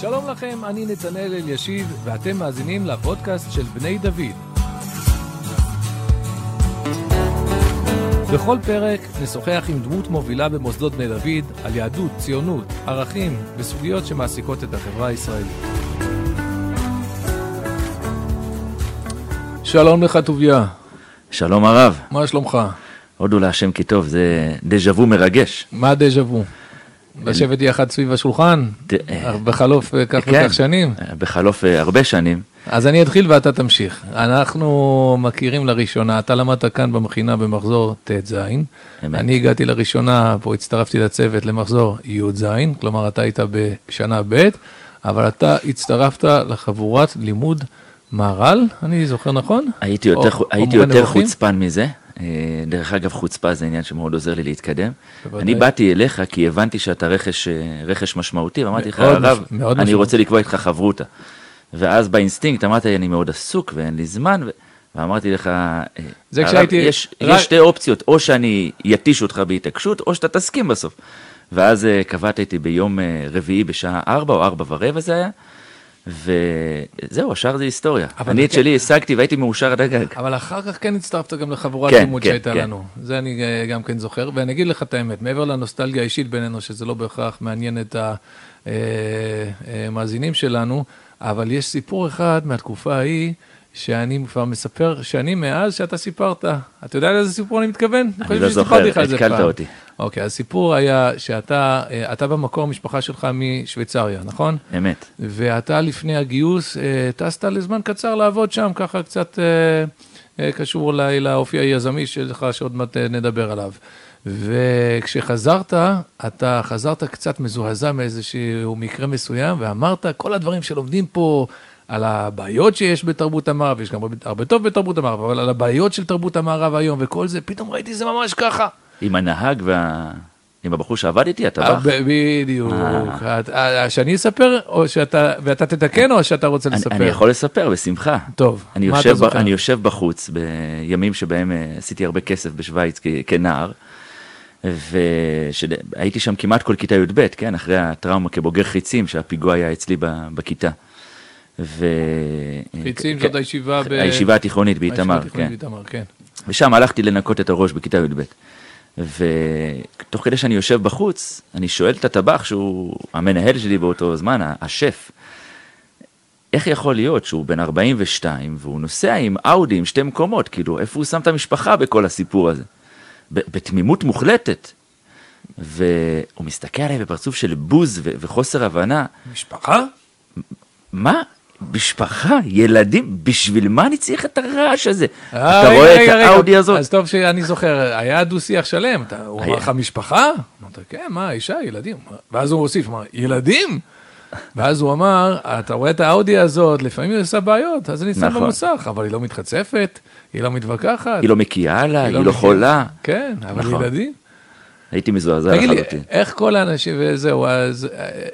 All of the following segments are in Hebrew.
שלום לכם, אני נתנאל אלישיב, ואתם מאזינים לפודקאסט של בני דוד. בכל פרק נשוחח עם דמות מובילה במוסדות בני דוד על יהדות, ציונות, ערכים וסוגיות שמעסיקות את החברה הישראלית. שלום לך, טוביה. שלום הרב. מה שלומך? הודו להשם כי טוב, זה דז'ה וו מרגש. מה דז'ה וו? לשבת יחד סביב השולחן? אה, בחלוף אה, כך כן, וכך שנים? אה, בחלוף הרבה שנים. אז אני אתחיל ואתה תמשיך. אנחנו מכירים לראשונה, אתה למדת כאן במכינה במחזור ט"ז. אני הגעתי לראשונה, פה הצטרפתי לצוות למחזור י"ז, כלומר אתה היית בשנה ב', אבל אתה הצטרפת לחבורת לימוד מהר"ל, אני זוכר נכון? הייתי יותר, או, הייתי או יותר חוצפן מזה. דרך אגב, חוצפה זה עניין שמאוד עוזר לי להתקדם. בוודאי. אני באתי אליך כי הבנתי שאתה רכש, רכש משמעותי, ואמרתי לך, הרב, אני משמעות. רוצה לקבוע איתך חברותה. ואז באינסטינקט אמרת לי, אני מאוד עסוק ואין לי זמן, ו... ואמרתי לך, זה כשהייתי... יש, רק... יש שתי אופציות, או שאני יתיש אותך בהתעקשות, או שאתה תסכים בסוף. ואז קבעת איתי ביום רביעי בשעה ארבע או ארבע ורבע זה היה, וזהו, השאר זה היסטוריה. אני את כן... שלי השגתי והייתי מאושר עד הגג. אבל אחר כך כן הצטרפת גם לחבורת כן, לימוד כן, שהייתה כן. לנו. זה אני uh, גם כן זוכר, ואני אגיד לך את האמת, מעבר לנוסטלגיה האישית בינינו, שזה לא בהכרח מעניין את המאזינים שלנו, אבל יש סיפור אחד מהתקופה ההיא, שאני כבר מספר שנים מאז שאתה סיפרת. אתה יודע לאיזה סיפור אני מתכוון? אני לא זוכר, התקלת אותי. אוקיי, הסיפור היה שאתה, אה, אתה במקור, המשפחה שלך משוויצריה, נכון? אמת. ואתה לפני הגיוס אה, טסת לזמן קצר לעבוד שם, ככה קצת אה, קשור אולי לאופי היזמי שלך, שעוד מעט נדבר עליו. וכשחזרת, אתה חזרת קצת מזועזע מאיזשהו מקרה מסוים, ואמרת, כל הדברים שלומדים פה על הבעיות שיש בתרבות המערב, יש גם הרבה טוב בתרבות המערב, אבל על הבעיות של תרבות המערב היום וכל זה, פתאום ראיתי זה ממש ככה. עם הנהג וה... עם הבחור שעבד איתי, הטבח? אה, בדיוק. אה. אה, שאני אספר, או שאתה, ואתה תתקן, או שאתה רוצה לספר? אני יכול לספר, בשמחה. טוב, מה אתה זוכר? אני יושב בחוץ, בימים שבהם עשיתי הרבה כסף בשוויץ כנער. והייתי שם כמעט כל כיתה י"ב, כן, אחרי הטראומה כבוגר חיצים, שהפיגוע היה אצלי בכיתה. ו... חיצים זאת הישיבה ב... הישיבה התיכונית באיתמר, כן. כן. ושם הלכתי לנקות את הראש בכיתה י"ב. ותוך כדי שאני יושב בחוץ, אני שואל את הטבח, שהוא המנהל שלי באותו זמן, השף, איך יכול להיות שהוא בן 42 והוא נוסע עם אאודי עם שתי מקומות, כאילו, איפה הוא שם את המשפחה בכל הסיפור הזה? בתמימות מוחלטת. והוא מסתכל עליי בפרצוף של בוז ו- וחוסר הבנה. משפחה? מה? משפחה, ילדים, בשביל מה אני צריך את הרעש הזה? אה, אתה רואה את האאודי הזאת? אז טוב שאני זוכר, היה דו-שיח שלם, הוא אמר לך משפחה? אמרת, כן, מה, אישה, ילדים. ואז הוא הוסיף, אמר, ילדים? ואז הוא אמר, אתה רואה את האאודי הזאת, לפעמים היא עושה בעיות, אז אני שם נכון. במוסך, אבל היא לא מתחצפת, היא לא מתווכחת. היא לא מקיאה לה, היא, לא, לא חולה. כן, אבל נכון. ילדים. הייתי מזועזע לחלוטין. תגיד לי, איך כל האנשים, וזהו, אז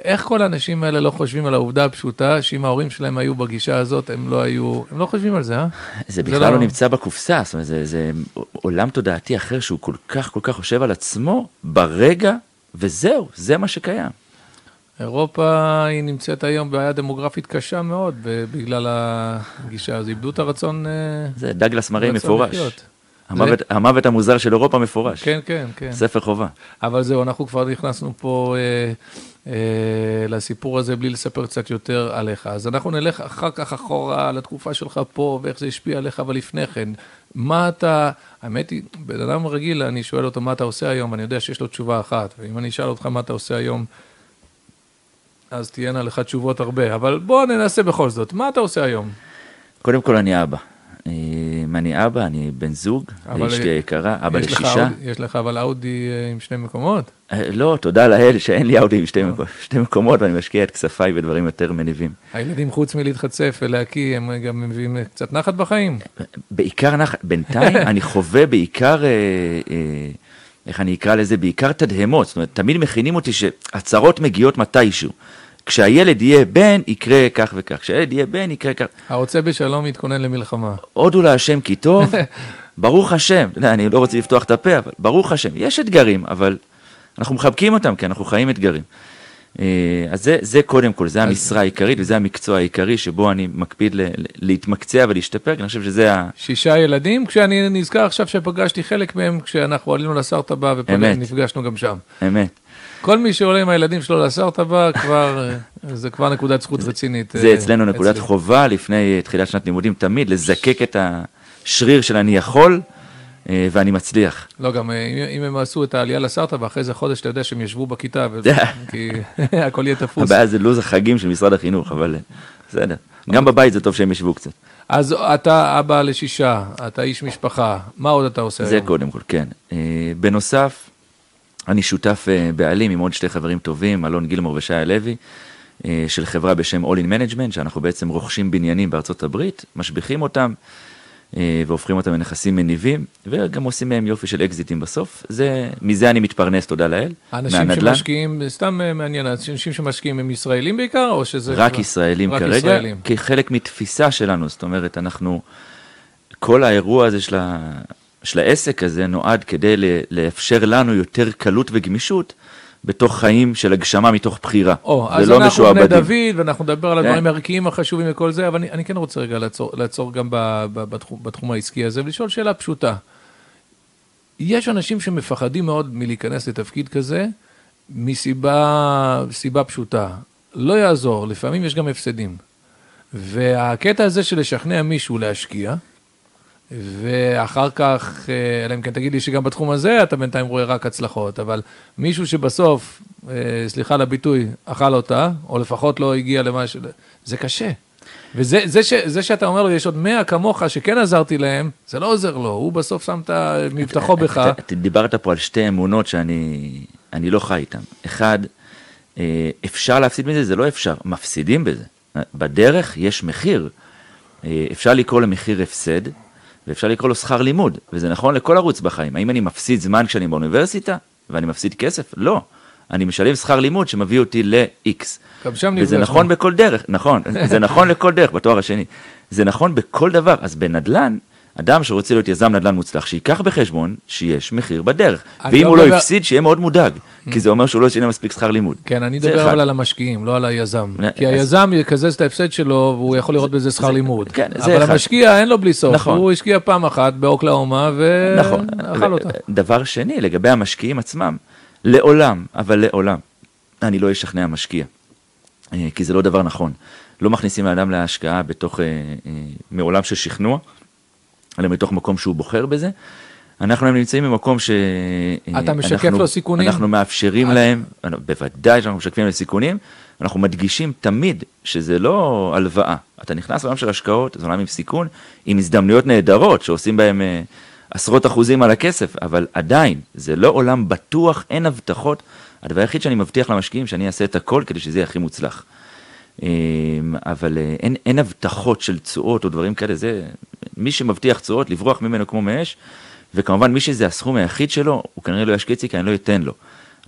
איך כל האנשים האלה לא חושבים על העובדה הפשוטה, שאם ההורים שלהם היו בגישה הזאת, הם לא היו, הם לא חושבים על זה, אה? זה בכלל זה לא... לא נמצא בקופסה, זאת אומרת, זה, זה עולם תודעתי אחר שהוא כל כך כל כך חושב על עצמו ברגע, וזהו, זה מה שקיים. אירופה היא נמצאת היום בבעיה דמוגרפית קשה מאוד בגלל הגישה הזו, איבדו את הרצון... אה, זה דגלס מראה מפורש. המוות, זה... המוות המוזר של אירופה מפורש. כן, כן, כן. ספר חובה. אבל זהו, אנחנו כבר נכנסנו פה אה, אה, לסיפור הזה בלי לספר קצת יותר עליך. אז אנחנו נלך אחר כך אחורה לתקופה שלך פה ואיך זה השפיע עליך, אבל לפני כן, מה אתה, האמת היא, בן אדם רגיל, אני שואל אותו מה אתה עושה היום, אני יודע שיש לו תשובה אחת, ואם אני אשאל אותך מה אתה עושה היום, אז תהיינה לך תשובות הרבה, אבל בוא ננסה בכל זאת. מה אתה עושה היום? קודם כל אני אבא. אה, אני אבא, אני בן זוג, אשתי היקרה, אבא לשישה. יש לך אבל אאודי אה, עם שני מקומות? אה, לא, תודה לאל שאין לי אאודי עם שתי מקומות, ואני משקיע את כספיי בדברים יותר מניבים. הילדים חוץ מלהתחצף ולהקיא, הם גם מביאים קצת נחת בחיים? בעיקר נחת, בינתיים אני חווה בעיקר... איך אני אקרא לזה, בעיקר תדהמות, זאת אומרת, תמיד מכינים אותי שהצהרות מגיעות מתישהו. כשהילד יהיה בן, יקרה כך וכך. כשהילד יהיה בן, יקרה כך. הרוצה בשלום יתכונן למלחמה. הודו להשם כי טוב, ברוך השם. אני לא רוצה לפתוח את הפה, אבל ברוך השם. יש אתגרים, אבל אנחנו מחבקים אותם, כי אנחנו חיים אתגרים. אה, אז זה, זה קודם כל, זה המשרה העיקרית וזה המקצוע העיקרי שבו אני מקפיד להתמקצע ולהשתפר, כי אני חושב שזה ה... שישה ילדים, כשאני נזכר עכשיו שפגשתי חלק מהם כשאנחנו עלינו לסרטבה ונפגשנו גם שם. אמת. כל מי שעולה עם הילדים שלו לסרטבה, כבר, זה כבר נקודת זכות רצינית. זה אצלנו נקודת. חובה לפני תחילת שנת לימודים, תמיד לזקק את השריר של אני יכול. אה, ואני מצליח. לא, גם אה, אם, הם עשו את העלייה לסרטה, ואחרי זה חודש, אתה יודע שהם ישבו בכיתה, כי הכל יהיה תפוס. הבעיה זה לו"ז החגים של משרד החינוך, אבל אה, בסדר. גם בבית זה טוב שהם ישבו קצת. אז אתה אבא לשישה, אתה איש משפחה, מה עוד אתה עושה זה היום? זה קודם כל, כן. בנוסף, אני שותף בעלים עם עוד שתי חברים טובים, אלון גילמור ושי הלוי, של חברה בשם All in Management, שאנחנו בעצם רוכשים בניינים בארצות הברית, משביחים אותם. אה, והופכים אותם לנכסים מניבים, וגם עושים מהם יופי של אקזיטים בסוף. זה, מזה אני מתפרנס, תודה לאל, אנשים מהנדל"ן. שמשקיעים, סתם אה, מעניין, אנשים שמשקיעים הם ישראלים בעיקר, או שזה... רק ישראלים רק כרגע, ישראלים. כחלק מתפיסה שלנו, זאת אומרת, אנחנו, כל האירוע הזה של, של העסק הזה נועד כדי לאפשר לנו יותר קלות וגמישות. בתוך חיים של הגשמה מתוך בחירה. או, אז לא אנחנו בני דוד, ואנחנו נדבר על הדברים כן. הערכיים החשובים וכל זה, אבל אני, אני כן רוצה רגע לעצור, לעצור גם ב, ב, בתחום, בתחום העסקי הזה, ולשאול שאלה פשוטה. יש אנשים שמפחדים מאוד מלהיכנס לתפקיד כזה, מסיבה פשוטה. לא יעזור, לפעמים יש גם הפסדים. והקטע הזה של לשכנע מישהו להשקיע, ואחר כך, אה, אלא אם כן תגיד לי שגם בתחום הזה אתה בינתיים רואה רק הצלחות, אבל מישהו שבסוף, אה, סליחה על הביטוי, אכל אותה, או לפחות לא הגיע למה ש... זה קשה. וזה זה ש, זה שאתה אומר לו, יש עוד מאה כמוך שכן עזרתי להם, זה לא עוזר לו, הוא בסוף שם את מבטחו בך. אתה דיברת פה על שתי אמונות שאני לא חי איתן. אחד, אה, אפשר להפסיד מזה? זה לא אפשר, מפסידים בזה. בדרך יש מחיר. אפשר לקרוא למחיר הפסד, ואפשר לקרוא לו שכר לימוד, וזה נכון לכל ערוץ בחיים. האם אני מפסיד זמן כשאני באוניברסיטה ואני מפסיד כסף? לא. אני משלם שכר לימוד שמביא אותי ל-X. גם שם וזה נכון בכל דרך, נכון, זה נכון לכל דרך בתואר השני. זה נכון בכל דבר. אז בנדל"ן, אדם שרוצה להיות יזם נדל"ן מוצלח, שייקח בחשבון שיש מחיר בדרך. ואם לא הוא לא דבר... הפסיד, שיהיה מאוד מודאג, כי זה אומר שהוא לא ישנה מספיק שכר לימוד. כן, אני אדבר אבל על המשקיעים, לא על היזם. כי היזם יקזז את ההפסד שלו, והוא יכול לראות בזה שכר לימוד. כן, זה אבל המשקיע, אין לו בלי סוף. נכון. הוא השקיע פעם אחת באוקלאומה, ואכל נכון. אותה. דבר שני, לגבי המשקיעים עצמם, לעולם, אבל לעולם, אני לא אשכנע משקיע, אה, כי זה לא דבר נכון. לא מכניסים לאדם להשקעה בתוך, אה, אה, מעולם של שכנוע. אלא מתוך מקום שהוא בוחר בזה. אנחנו נמצאים במקום ש... אתה משקף אנחנו, לו סיכונים? אנחנו מאפשרים אז... להם, בוודאי שאנחנו משקפים להם סיכונים, אנחנו מדגישים תמיד שזה לא הלוואה. אתה נכנס לעולם של השקעות, זה עולם עם סיכון, עם הזדמנויות נהדרות שעושים בהם uh, עשרות אחוזים על הכסף, אבל עדיין, זה לא עולם בטוח, אין הבטחות. הדבר היחיד שאני מבטיח למשקיעים, שאני אעשה את הכל כדי שזה יהיה הכי מוצלח. אמ, אבל אה, אין, אין הבטחות של תשואות או דברים כאלה, זה מי שמבטיח תשואות, לברוח ממנו כמו מאש, וכמובן מי שזה הסכום היחיד שלו, הוא כנראה לא ישקיע אצלי כי אני לא אתן לו.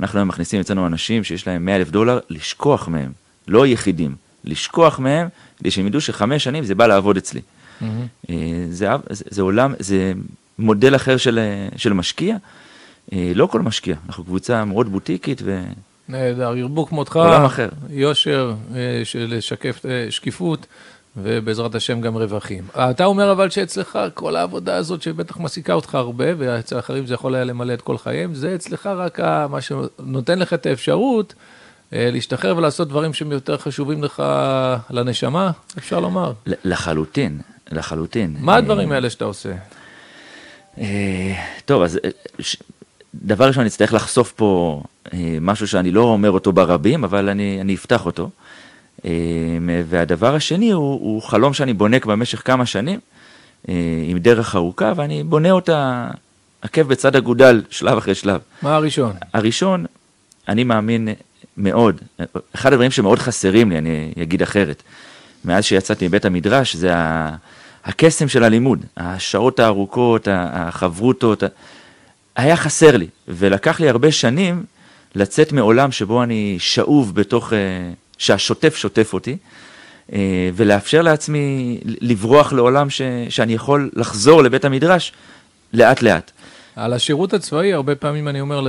אנחנו היום מכניסים אצלנו אנשים שיש להם 100 אלף דולר, לשכוח מהם, לא יחידים, לשכוח מהם, כדי שהם ידעו שחמש שנים זה בא לעבוד אצלי. Mm-hmm. זה, זה, זה עולם, זה מודל אחר של, של משקיע, אה, לא כל משקיע, אנחנו קבוצה מאוד בוטיקית ו... נהדר, ירבו כמותך, עולם אחר. יושר אה, של לשקף אה, שקיפות, ובעזרת השם גם רווחים. אתה אומר אבל שאצלך כל העבודה הזאת שבטח מעסיקה אותך הרבה, ואצל אחרים זה יכול היה למלא את כל חייהם, זה אצלך רק מה שנותן לך את האפשרות אה, להשתחרר ולעשות דברים שהם יותר חשובים לך לנשמה, אפשר לומר. לחלוטין, לחלוטין. מה הדברים האלה שאתה עושה? טוב, אז דבר ראשון, אני אצטרך לחשוף פה משהו שאני לא אומר אותו ברבים, אבל אני, אני אפתח אותו. אה, והדבר השני הוא, הוא חלום שאני בונה במשך כמה שנים, אה, עם דרך ארוכה, ואני בונה אותה עקב בצד אגודל, שלב אחרי שלב. מה הראשון? הראשון, אני מאמין מאוד, אחד הדברים שמאוד חסרים לי, אני אגיד אחרת, מאז שיצאתי מבית המדרש, זה הקסם של הלימוד, השעות הארוכות, החברותות, היה חסר לי, ולקח לי הרבה שנים לצאת מעולם שבו אני שאוב בתוך, uh, שהשוטף שוטף אותי, uh, ולאפשר לעצמי לברוח לעולם ש, שאני יכול לחזור לבית המדרש לאט לאט. על השירות הצבאי, הרבה פעמים אני אומר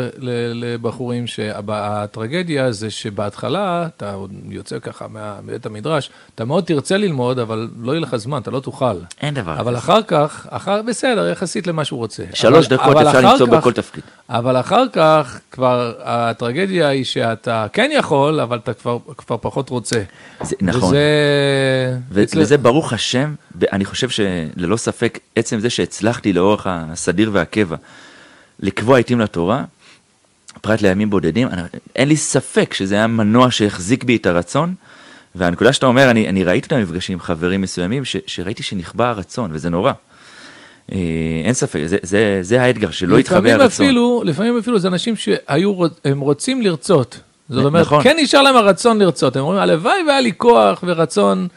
לבחורים שהטרגדיה זה שבהתחלה, אתה יוצא ככה מבית המדרש, אתה מאוד תרצה ללמוד, אבל לא יהיה לך זמן, אתה לא תוכל. אין דבר כזה. אבל אחר כך, אחר, בסדר, יחסית למה שהוא רוצה. שלוש אבל, דקות אבל אפשר למצוא בכל תפקיד. אבל אחר כך, כבר הטרגדיה היא שאתה כן יכול, אבל אתה כבר, כבר פחות רוצה. זה, נכון. וזה... ו- אצל... וזה ברוך השם, אני חושב שללא ספק, עצם זה שהצלחתי לאורך הסדיר והקבע, לקבוע עיתים לתורה, פרט לימים בודדים, אני, אין לי ספק שזה היה מנוע שהחזיק בי את הרצון, והנקודה שאתה אומר, אני, אני ראיתי את המפגשים עם חברים מסוימים, ש, שראיתי שנכבה הרצון, וזה נורא. אה, אין ספק, זה, זה, זה האתגר, שלא יתחבא הרצון. אפילו, לפעמים אפילו זה אנשים שהיו, הם רוצים לרצות. זאת אומרת, נכון. כן נשאר להם הרצון לרצות. הם אומרים, הלוואי והיה לי כוח ורצון.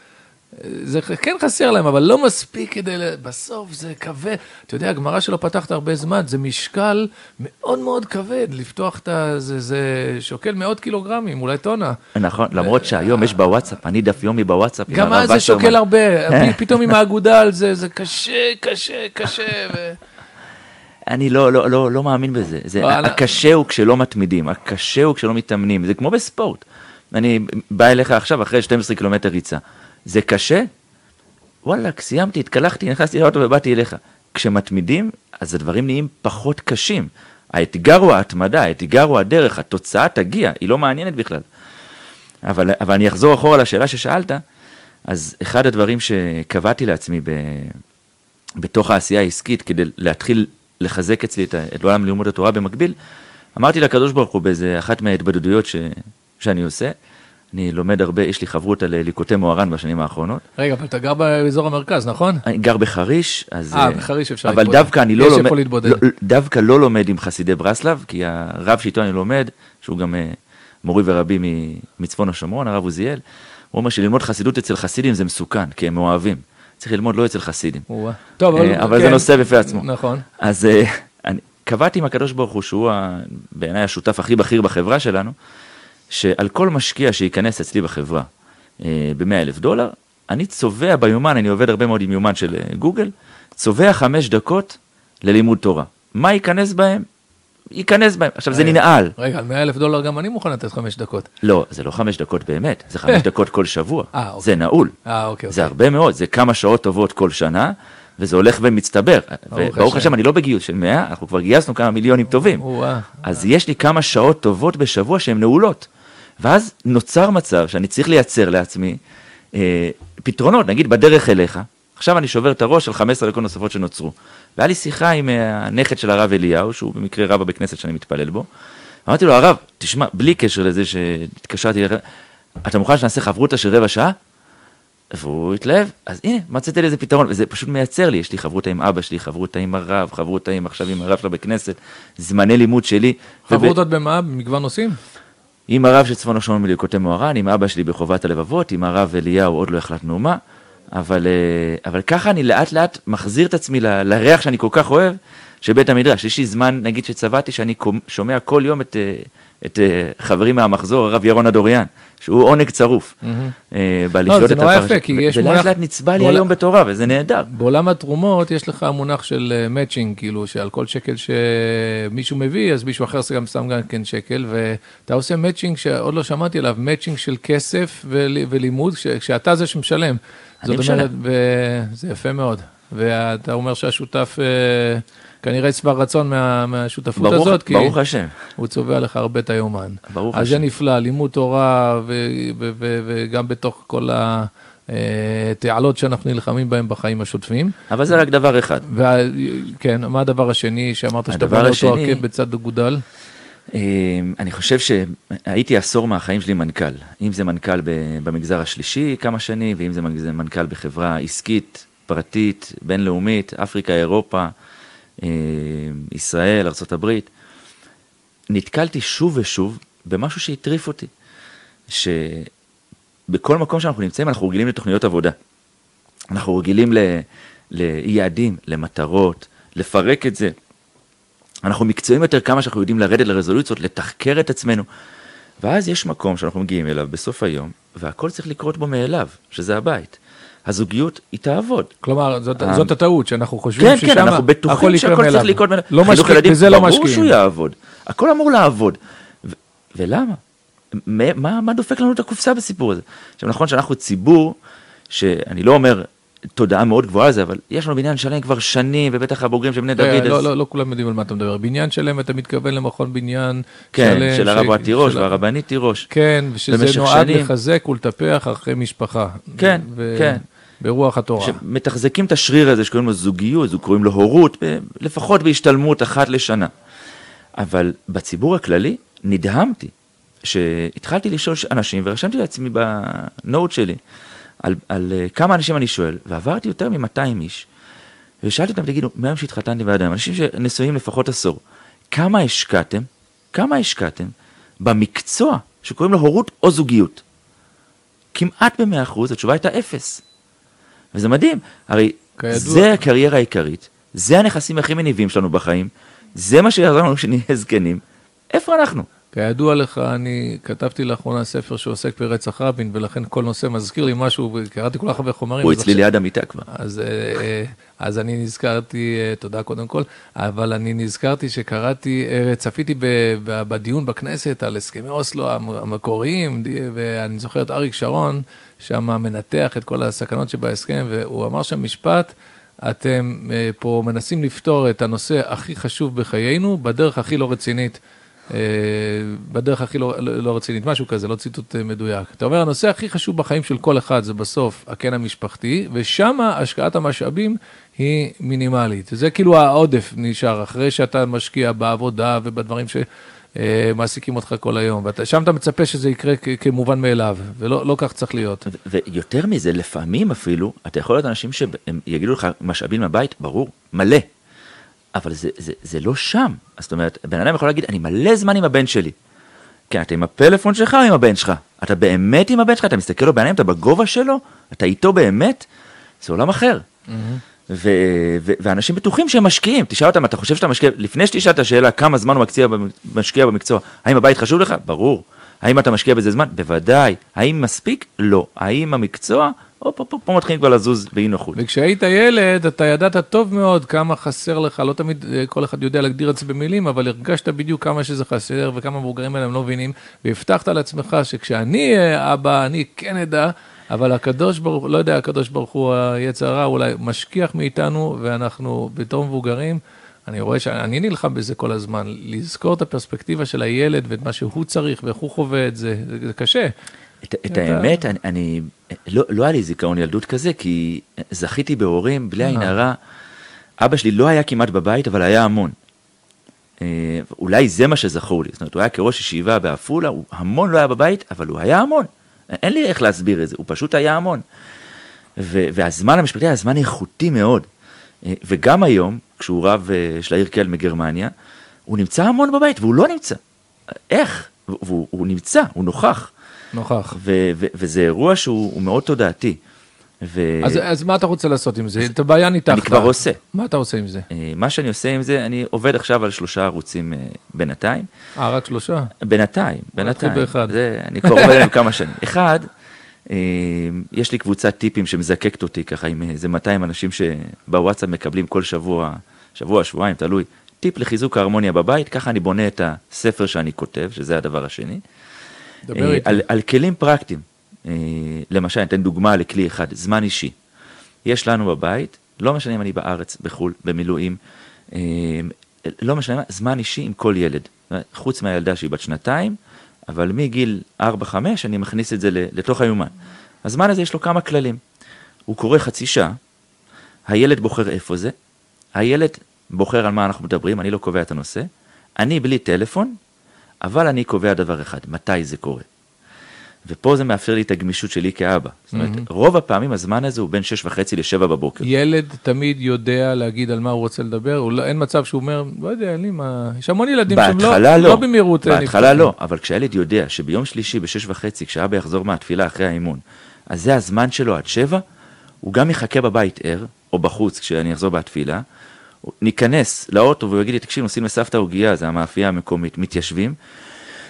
זה כן חסר להם, אבל לא מספיק כדי, בסוף זה כבד. אתה יודע, הגמרא שלא פתחת הרבה זמן, זה משקל מאוד מאוד כבד, לפתוח את ה... זה, זה שוקל מאות קילוגרמים, אולי טונה. נכון, למרות שהיום יש בוואטסאפ, אני דף יומי בוואטסאפ. גם אז זה שוקל הרבה, פתאום עם האגודה על זה, זה קשה, קשה, קשה. אני לא, לא, לא, לא מאמין בזה. זה, הקשה הוא כשלא מתמידים, הקשה הוא כשלא מתאמנים, זה כמו בספורט. אני בא אליך עכשיו אחרי 12 קילומטר ריצה. זה קשה? וואלכ, סיימתי, התקלחתי, נכנסתי לאוטו ובאתי אליך. כשמתמידים, אז הדברים נהיים פחות קשים. האתגר הוא ההתמדה, האתגר הוא הדרך, התוצאה תגיע, היא לא מעניינת בכלל. אבל, אבל אני אחזור אחורה לשאלה ששאלת, אז אחד הדברים שקבעתי לעצמי ב, בתוך העשייה העסקית, כדי להתחיל לחזק אצלי את, את עולם לימוד התורה במקביל, אמרתי לקדוש ברוך הוא באיזה אחת מההתבודדויות שאני עושה, אני לומד הרבה, יש לי חברות על ליקוטי מוהר"ן בשנים האחרונות. רגע, אבל אתה גר באזור המרכז, נכון? אני גר בחריש, אז... אה, בחריש אפשר להתבודד. אבל דווקא אני לא לומד... להתבודד. לא, דווקא לא לומד עם חסידי ברסלב, כי הרב שאיתו אני לומד, שהוא גם uh, מורי ורבי מצפון השומרון, הרב עוזיאל, הוא אומר שללמוד חסידות אצל חסידים זה מסוכן, כי הם אוהבים. צריך ללמוד לא אצל חסידים. טוב, אבל... אבל כן. זה נושא בפני עצמו. נכון. אז אני קבעתי עם הקדוש ברוך הוא, שהוא בעיניי השותף הכי בכיר בחברה שלנו, שעל כל משקיע שייכנס אצלי בחברה אה, ב-100 אלף דולר, אני צובע ביומן, אני עובד הרבה מאוד עם יומן של אה, גוגל, צובע חמש דקות ללימוד תורה. מה ייכנס בהם? ייכנס בהם. עכשיו, זה ננעל. רגע, על 100 אלף דולר גם אני מוכן לתת חמש דקות. לא, זה לא חמש דקות באמת, זה חמש דקות כל שבוע. אה, אוקיי. זה נעול. אה, אוקיי. זה אוקיי. הרבה מאוד, זה כמה שעות טובות כל שנה, וזה הולך ומצטבר. וברוך השם, אני לא בגיוס של 100, אנחנו כבר גייסנו כמה מיליונים טובים. אז יש לי כמה שעות טובות בשבוע שהן נעולות. ואז נוצר מצב שאני צריך לייצר לעצמי אה, פתרונות, נגיד בדרך אליך, עכשיו אני שובר את הראש על 15 דקות נוספות שנוצרו. והיה לי שיחה עם אה, הנכד של הרב אליהו, שהוא במקרה רב בבית כנסת שאני מתפלל בו. אמרתי לו, הרב, תשמע, בלי קשר לזה שהתקשרתי אליך, אתה מוכן שנעשה חברותא של רבע שעה? והוא התלהב, אז הנה, מצאתי לזה פתרון, וזה פשוט מייצר לי, יש לי חברותא עם אבא שלי, חברותא עם הרב, חברותא עם עכשיו עם הרב שלה בכנסת, זמני לימוד שלי. חברותות וב... במה? במגוון נושאים? עם הרב של צפון השומרון מליקוטי מוהר"ן, עם אבא שלי בחובת הלבבות, עם הרב אליהו עוד לא החלטנו מה, אבל, אה, אבל ככה אני לאט לאט מחזיר את עצמי ל, לריח שאני כל כך אוהב, של בית המדרש. יש לי זמן, נגיד שצבעתי, שאני שומע כל יום את, אה, את אה, חברי מהמחזור, הרב ירון אדוריאן, שהוא עונג צרוף. לא, זה נורא יפה, כי יש מונח... ולאט לאט נצבע לי היום בתורה, וזה נהדר. בעולם התרומות יש לך מונח של מאצ'ינג, כאילו, שעל כל שקל שמישהו מביא, אז מישהו אחר גם שם גם כן שקל, ואתה עושה מאצ'ינג שעוד לא שמעתי עליו, מאצ'ינג של כסף ולימוד, כשאתה זה שמשלם. אני משלם. וזה יפה מאוד. ואתה אומר שהשותף... כנראה שבע רצון מה, מהשותפות ברוך, הזאת, כי ברוך השם. הוא צובע לך הרבה את היומן. ברוך השם. אז זה נפלא, לימוד תורה, ו, ו, ו, וגם בתוך כל התעלות שאנחנו נלחמים בהן בחיים השוטפים. אבל זה רק דבר אחד. וה, כן, מה הדבר השני שאמרת שאתה בא לאותו עקב בצד אגודל? אמ, אני חושב שהייתי עשור מהחיים שלי מנכ"ל. אם זה מנכ"ל במגזר השלישי כמה שנים, ואם זה מנכ"ל בחברה עסקית, פרטית, בינלאומית, אפריקה, אירופה. אה, ישראל, ארה"ב, נתקלתי שוב ושוב במשהו שהטריף אותי, שבכל מקום שאנחנו נמצאים אנחנו רגילים לתוכניות עבודה. אנחנו רגילים. ליעדים, למטרות, לפרק את זה. אנחנו מקצועיים יותר כמה שאנחנו יודעים לרדת לרזולוציות, לתחקר את עצמנו. ואז יש מקום שאנחנו מגיעים אליו בסוף היום, והכל צריך לקרות בו מאליו, שזה הבית. הזוגיות היא תעבוד. כלומר, זאת, um, זאת הטעות, שאנחנו חושבים כן, ששם כן, אנחנו בטוחים שהכל צריך לקרות. לא משקיעים, בזה לא משקיעים. ברור שהוא יעבוד, הכל אמור לעבוד. ו- ולמה? מה, מה דופק לנו את הקופסה בסיפור הזה? עכשיו נכון שאנחנו ציבור, שאני לא אומר תודעה מאוד גבוהה על זה, אבל יש לנו בניין שלם כבר שנים, ובטח הבוגרים של בני דוד. לא, אז... לא, לא כולם יודעים על מה אתה מדבר. בניין שלם, אתה מתכוון למכון בניין כן, שלם. כן, של הרב. תירוש של... והרבנית תירוש. כן, ושזה נועד שנים. לחזק ולטפח אחרי משפחה. כן, ו... כן. ברוח התורה. שמתחזקים את השריר הזה שקוראים לו זוגיות, קוראים לו הורות, לפחות בהשתלמות אחת לשנה. אבל בציבור הכללי נדהמתי שהתחלתי לשאול אנשים ורשמתי לעצמי בנוט שלי. על, על uh, כמה אנשים אני שואל, ועברתי יותר מ-200 איש, ושאלתי אותם, תגידו, מהיום שהתחתנתי ועד היום, אנשים שנשואים לפחות עשור, כמה השקעתם, כמה השקעתם במקצוע שקוראים לו הורות או זוגיות? כמעט ב-100%, התשובה הייתה אפס. וזה מדהים, הרי כידוע. זה הקריירה העיקרית, זה הנכסים הכי מניבים שלנו בחיים, זה מה שיעזור לנו כשנהיה זקנים, איפה אנחנו? כידוע לך, אני כתבתי לאחרונה ספר שעוסק ברצח רבין, ולכן כל נושא מזכיר לי משהו, קראתי כל כך הרבה חומרים. הוא אצלי ליד המיטה כבר. אז, אה, אה, אז אני נזכרתי, אה, תודה קודם כל, אבל אני נזכרתי שקראתי, צפיתי בדיון בכנסת על הסכמי אוסלו המקוריים, ואני זוכר את אריק שרון, שם מנתח את כל הסכנות שבהסכם, והוא אמר שם משפט, אתם פה מנסים לפתור את הנושא הכי חשוב בחיינו בדרך הכי לא רצינית. אה, בדרך הכי לא, לא, לא רצינית, משהו כזה, לא ציטוט אה, מדויק. אתה אומר, הנושא הכי חשוב בחיים של כל אחד זה בסוף הקן המשפחתי, ושם השקעת המשאבים היא מינימלית. זה כאילו העודף נשאר, אחרי שאתה משקיע בעבודה ובדברים שמעסיקים אותך כל היום, ושם אתה מצפה שזה יקרה כמובן מאליו, ולא לא כך צריך להיות. ויותר מזה, לפעמים אפילו, אתה יכול להיות אנשים שהם יגידו לך משאבים מהבית, ברור, מלא. אבל זה, זה, זה לא שם. זאת אומרת, בן אדם יכול להגיד, אני מלא זמן עם הבן שלי. כן, אתה עם הפלאפון שלך או עם הבן שלך? אתה באמת עם הבן שלך? אתה מסתכל לו בעיניים, אתה בגובה שלו? אתה איתו באמת? זה עולם אחר. Mm-hmm. ו- ו- ואנשים בטוחים שהם משקיעים, תשאל אותם, אתה חושב שאתה משקיע, לפני שתשאל את השאלה כמה זמן הוא מקציע, משקיע במקצוע, האם הבית חשוב לך? ברור. האם אתה משקיע בזה זמן? בוודאי. האם מספיק? לא. האם המקצוע? הופ, הופ, פה מתחילים כבר לזוז באי נוחות. וכשהיית ילד, אתה ידעת טוב מאוד כמה חסר לך, לא תמיד אה, כל אחד יודע להגדיר את זה במילים, אבל הרגשת בדיוק כמה שזה חסר וכמה מבוגרים האלה הם לא מבינים, והבטחת לעצמך שכשאני אבא, אני כן אדע, אבל הקדוש ברוך הוא, לא יודע, הקדוש ברוך הוא, היצר הרע, אולי משכיח מאיתנו, ואנחנו בתור מבוגרים, אני רואה שאני נלחם בזה כל הזמן, לזכור את הפרספקטיבה של הילד ואת מה שהוא צריך ואיך הוא חווה את זה, זה, זה קשה. את, את האמת, אני, אני לא, לא היה לי זיכרון ילדות כזה, כי זכיתי בהורים, בלי עין הרע. אבא שלי לא היה כמעט בבית, אבל היה המון. אה, אולי זה מה שזכור לי, זאת אומרת, הוא היה כראש ישיבה בעפולה, הוא המון לא היה בבית, אבל הוא היה המון. אין לי איך להסביר את זה, הוא פשוט היה המון. ו- והזמן המשפטי היה זמן איכותי מאוד. אה, וגם היום, כשהוא רב אה, של העיר קל מגרמניה, הוא נמצא המון בבית, והוא לא נמצא. איך? והוא, הוא נמצא, הוא נוכח. נוכח. ו- ו- וזה אירוע שהוא מאוד תודעתי. ו... אז, אז מה אתה רוצה לעשות עם זה? את הבעיה ניתחת. אני כבר עושה. מה אתה עושה עם זה? אה, מה שאני עושה עם זה, אני עובד עכשיו על שלושה ערוצים אה, בינתיים. אה, רק שלושה? בינתיים, בינתיים. זה, אני כבר עובד עליהם כמה שנים. אחד, אה, יש לי קבוצת טיפים שמזקקת אותי ככה עם איזה 200 אנשים שבוואטסאפ מקבלים כל שבוע, שבוע, שבועיים, תלוי, טיפ לחיזוק ההרמוניה בבית, ככה אני בונה את הספר שאני כותב, שזה הדבר השני. איתי. על, על כלים פרקטיים. אה, למשל, אתן דוגמה לכלי אחד, זמן אישי. יש לנו בבית, לא משנה אם אני בארץ, בחו"ל, במילואים, אה, לא משנה מה, זמן אישי עם כל ילד. חוץ מהילדה שהיא בת שנתיים, אבל מגיל 4-5 אני מכניס את זה לתוך היומן. הזמן הזה יש לו כמה כללים. הוא קורא חצי שעה, הילד בוחר איפה זה, הילד בוחר על מה אנחנו מדברים, אני לא קובע את הנושא, אני בלי טלפון, אבל אני קובע דבר אחד, מתי זה קורה. ופה זה מאפשר לי את הגמישות שלי כאבא. זאת אומרת, mm-hmm. רוב הפעמים הזמן הזה הוא בין שש וחצי לשבע בבוקר. ילד תמיד יודע להגיד על מה הוא רוצה לדבר, לא, אין מצב שהוא אומר, לא יודע, אין לי מה... יש המון ילדים שהם לא, לא, לא במהירות אה, בהתחלה לא, אבל כשהילד יודע שביום שלישי בשש וחצי, כשאבא יחזור מהתפילה אחרי האימון, אז זה הזמן שלו עד שבע, הוא גם יחכה בבית ער, או בחוץ כשאני אחזור מהתפילה, ניכנס לאוטו והוא יגיד לי, תקשיב, נוסעים לסבתא עוגייה, זה המאפייה המקומית, מתיישבים,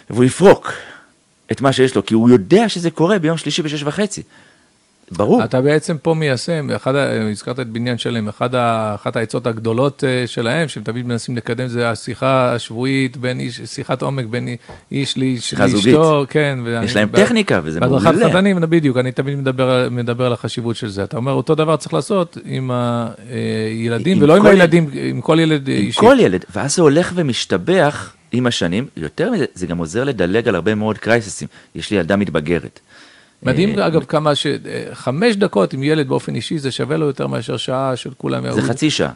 והוא יפרוק את מה שיש לו, כי הוא יודע שזה קורה ביום שלישי בשש וחצי. ברור. אתה בעצם פה מיישם, אחד, הזכרת את בניין שלם, אחד אחת העצות הגדולות אה, שלהם, שהם תמיד מנסים לקדם, זה השיחה השבועית בין איש, שיחת עומק בין איש לאיש, לאשתו, כן. יש להם ב, טכניקה וזה מעולה. בהדרכת חתנים, בדיוק, אני תמיד מדבר, מדבר על החשיבות של זה. אתה אומר, אותו דבר צריך לעשות עם הילדים, עם ולא עם הילדים, עם כל ילד אישי. עם כל ילד, ואז זה הולך ומשתבח. עם השנים, יותר מזה, זה גם עוזר לדלג על הרבה מאוד קרייססים. יש לי ילדה מתבגרת. מדהים, אה, אגב, כמה ש... חמש דקות עם ילד באופן אישי, זה שווה לו יותר מאשר שעה של כולם. זה חצי שעה.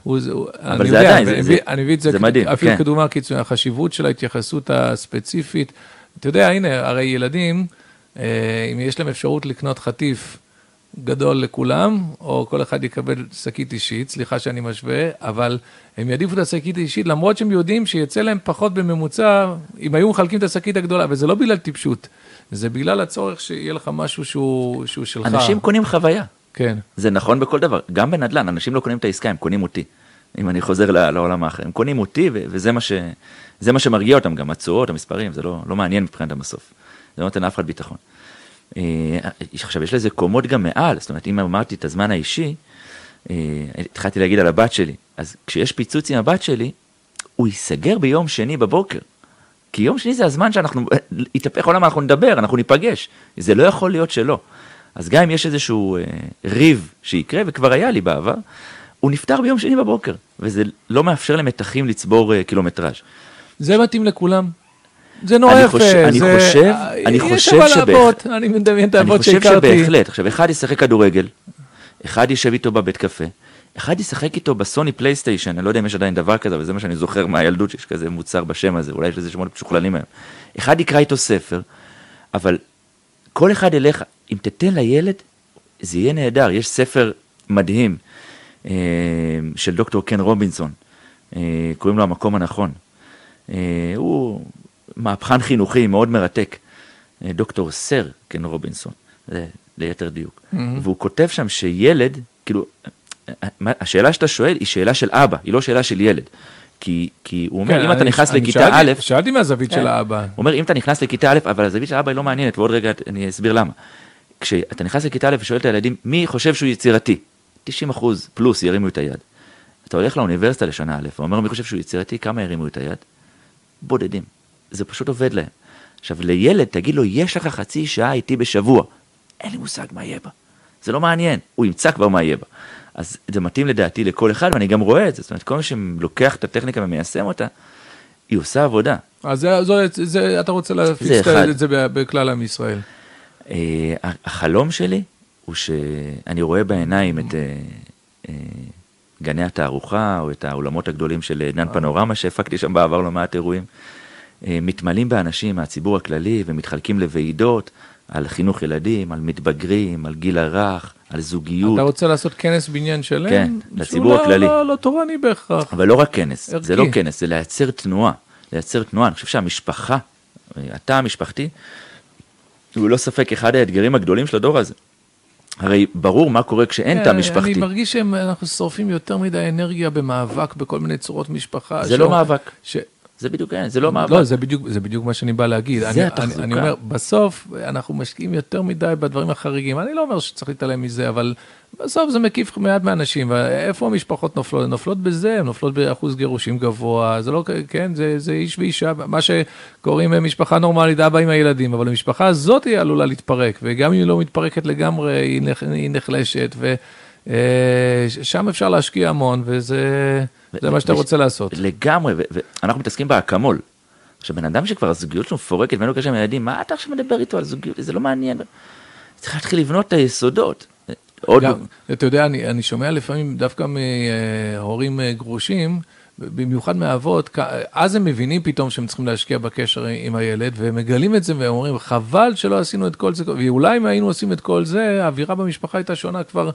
אבל זה עדיין, אני מביא את זה מדהים, אפילו כן. כדוגמה קיצונית, החשיבות של ההתייחסות הספציפית. אתה יודע, הנה, הרי ילדים, אה, אם יש להם אפשרות לקנות חטיף גדול לכולם, או כל אחד יקבל שקית אישית, סליחה שאני משווה, אבל הם יעדיפו את השקית האישית, למרות שהם יודעים שיצא להם פחות בממוצע, אם היו מחלקים את השקית הגדולה, וזה לא בגלל טיפשות, זה בגלל הצורך שיהיה לך משהו שהוא, שהוא שלך. אנשים קונים חוויה. כן. זה נכון בכל דבר, גם בנדל"ן, אנשים לא קונים את העסקה, הם קונים אותי. אם אני חוזר לעולם האחר, הם קונים אותי, וזה מה, ש... מה שמרגיע אותם, גם התשואות, המספרים, זה לא, לא מעניין מבחינתם בסוף. זה לא נותן לאף אחד ביטחון. אה, עכשיו, יש לזה קומות גם מעל, זאת אומרת, אם אמרתי את הזמן האישי, אה, התחלתי להגיד על הבת שלי, אז כשיש פיצוץ עם הבת שלי, הוא ייסגר ביום שני בבוקר. כי יום שני זה הזמן שאנחנו, יתהפך עולם, אנחנו נדבר, אנחנו ניפגש. זה לא יכול להיות שלא. אז גם אם יש איזשהו אה, ריב שיקרה, וכבר היה לי בעבר, הוא נפתר ביום שני בבוקר, וזה לא מאפשר למתחים לצבור אה, קילומטראז'. זה מתאים לכולם. זה נורא יפה. אני זה... חושב, אני חושב שבהחלט, אני מדמיין את האבות שהכרתי. אני חושב שבהחלט, עכשיו אחד ישחק כדורגל, אחד יושב איתו בבית קפה, אחד ישחק איתו בסוני פלייסטיישן, אני לא יודע אם יש עדיין דבר כזה, אבל זה מה שאני זוכר מהילדות, שיש כזה מוצר בשם הזה, אולי יש לזה שמות משוכללים היום. אחד יקרא איתו ספר, אבל כל אחד ילך, אם תתן לילד, זה יהיה נהדר. יש ספר מדהים אה, של דוקטור קן רובינסון, אה, קוראים לו המקום הנכון. אה, הוא מהפכן חינוכי מאוד מרתק, דוקטור סר קן רובינסון, ליתר דיוק. Mm-hmm. והוא כותב שם שילד, כאילו, השאלה שאתה שואל היא שאלה של אבא, היא לא שאלה של ילד. כי, כי הוא אומר, כן, אם אני, אתה נכנס אני לכיתה שאלתי, א', שאלתי מהזווית כן. של האבא. הוא אומר, אם אתה נכנס לכיתה א', אבל הזווית של האבא היא לא מעניינת, ועוד רגע אני אסביר למה. כשאתה נכנס לכיתה א' ושואל את הילדים, מי חושב שהוא יצירתי? 90 אחוז פלוס ירימו את היד. אתה הולך לאוניברסיטה לשנה א', ואומר, מי חושב שהוא יצירתי? כמה ירימו את היד? בודדים. זה פשוט עובד להם. עכשיו, לילד, תגיד לו, יש לך חצי שעה איתי בשבוע. אין לי מושג מה יהיה בה. זה לא מעניין, הוא ימצא כבר מה יהיה בה. אז זה מתאים לדעתי לכל אחד, ואני גם רואה את זה. זאת אומרת, כל מי שלוקח את הטכניקה ומיישם אותה, היא עושה עבודה. אז זה, זה, זה, אתה רוצה להפיץ את זה בכלל עם ישראל. Uh, החלום שלי הוא שאני רואה בעיניים את uh, uh, גני התערוכה, או את האולמות הגדולים של דן פנורמה, שהפקתי שם בעבר לא מעט אירועים, מתמלאים באנשים מהציבור הכללי ומתחלקים לוועידות. על חינוך ילדים, על מתבגרים, על גיל הרך, על זוגיות. אתה רוצה לעשות כנס בניין שלם? כן, לציבור לא, הכללי. לא, לא תורני בהכרח. אבל לא רק כנס, ערכי. זה לא כנס, זה לייצר תנועה. לייצר תנועה, אני חושב שהמשפחה, התא המשפחתי, הוא לא ספק אחד האתגרים הגדולים של הדור הזה. הרי ברור מה קורה כשאין כן, תא משפחתי. אני מרגיש שאנחנו שורפים יותר מדי אנרגיה במאבק בכל מיני צורות משפחה. זה לא מאבק. זה בדיוק, זה לא מאבק. לא, זה בדיוק, זה בדיוק מה שאני בא להגיד. זה אני, התחזוקה. אני, אני אומר, בסוף אנחנו משקיעים יותר מדי בדברים החריגים. אני לא אומר שצריך להתעלם מזה, אבל בסוף זה מקיף מעט מהאנשים. ואיפה המשפחות נופלות? הן נופלות בזה, הן נופלות באחוז גירושים גבוה. זה לא, כן, זה, זה איש ואישה, מה שקוראים משפחה נורמלית, אבא עם הילדים, אבל המשפחה הזאת היא עלולה להתפרק, וגם אם היא לא מתפרקת לגמרי, היא, נח, היא נחלשת, ושם אפשר להשקיע המון, וזה... זה מה שאתה רוצה לעשות. לגמרי, ואנחנו מתעסקים באקמול. עכשיו, בן אדם שכבר הזוגיות שלו מפורקת ואין לו קשר עם הילדים, מה אתה עכשיו מדבר איתו על זוגיות? זה לא מעניין. צריך להתחיל לבנות את היסודות. עוד... גם, אתה יודע, אני, אני שומע לפעמים דווקא מהורים אה, גרושים, במיוחד מאבות, אז הם מבינים פתאום שהם צריכים להשקיע בקשר עם הילד, והם מגלים את זה והם אומרים, חבל שלא עשינו את כל זה, ואולי אם היינו עושים את כל זה, האווירה במשפחה הייתה שונה כבר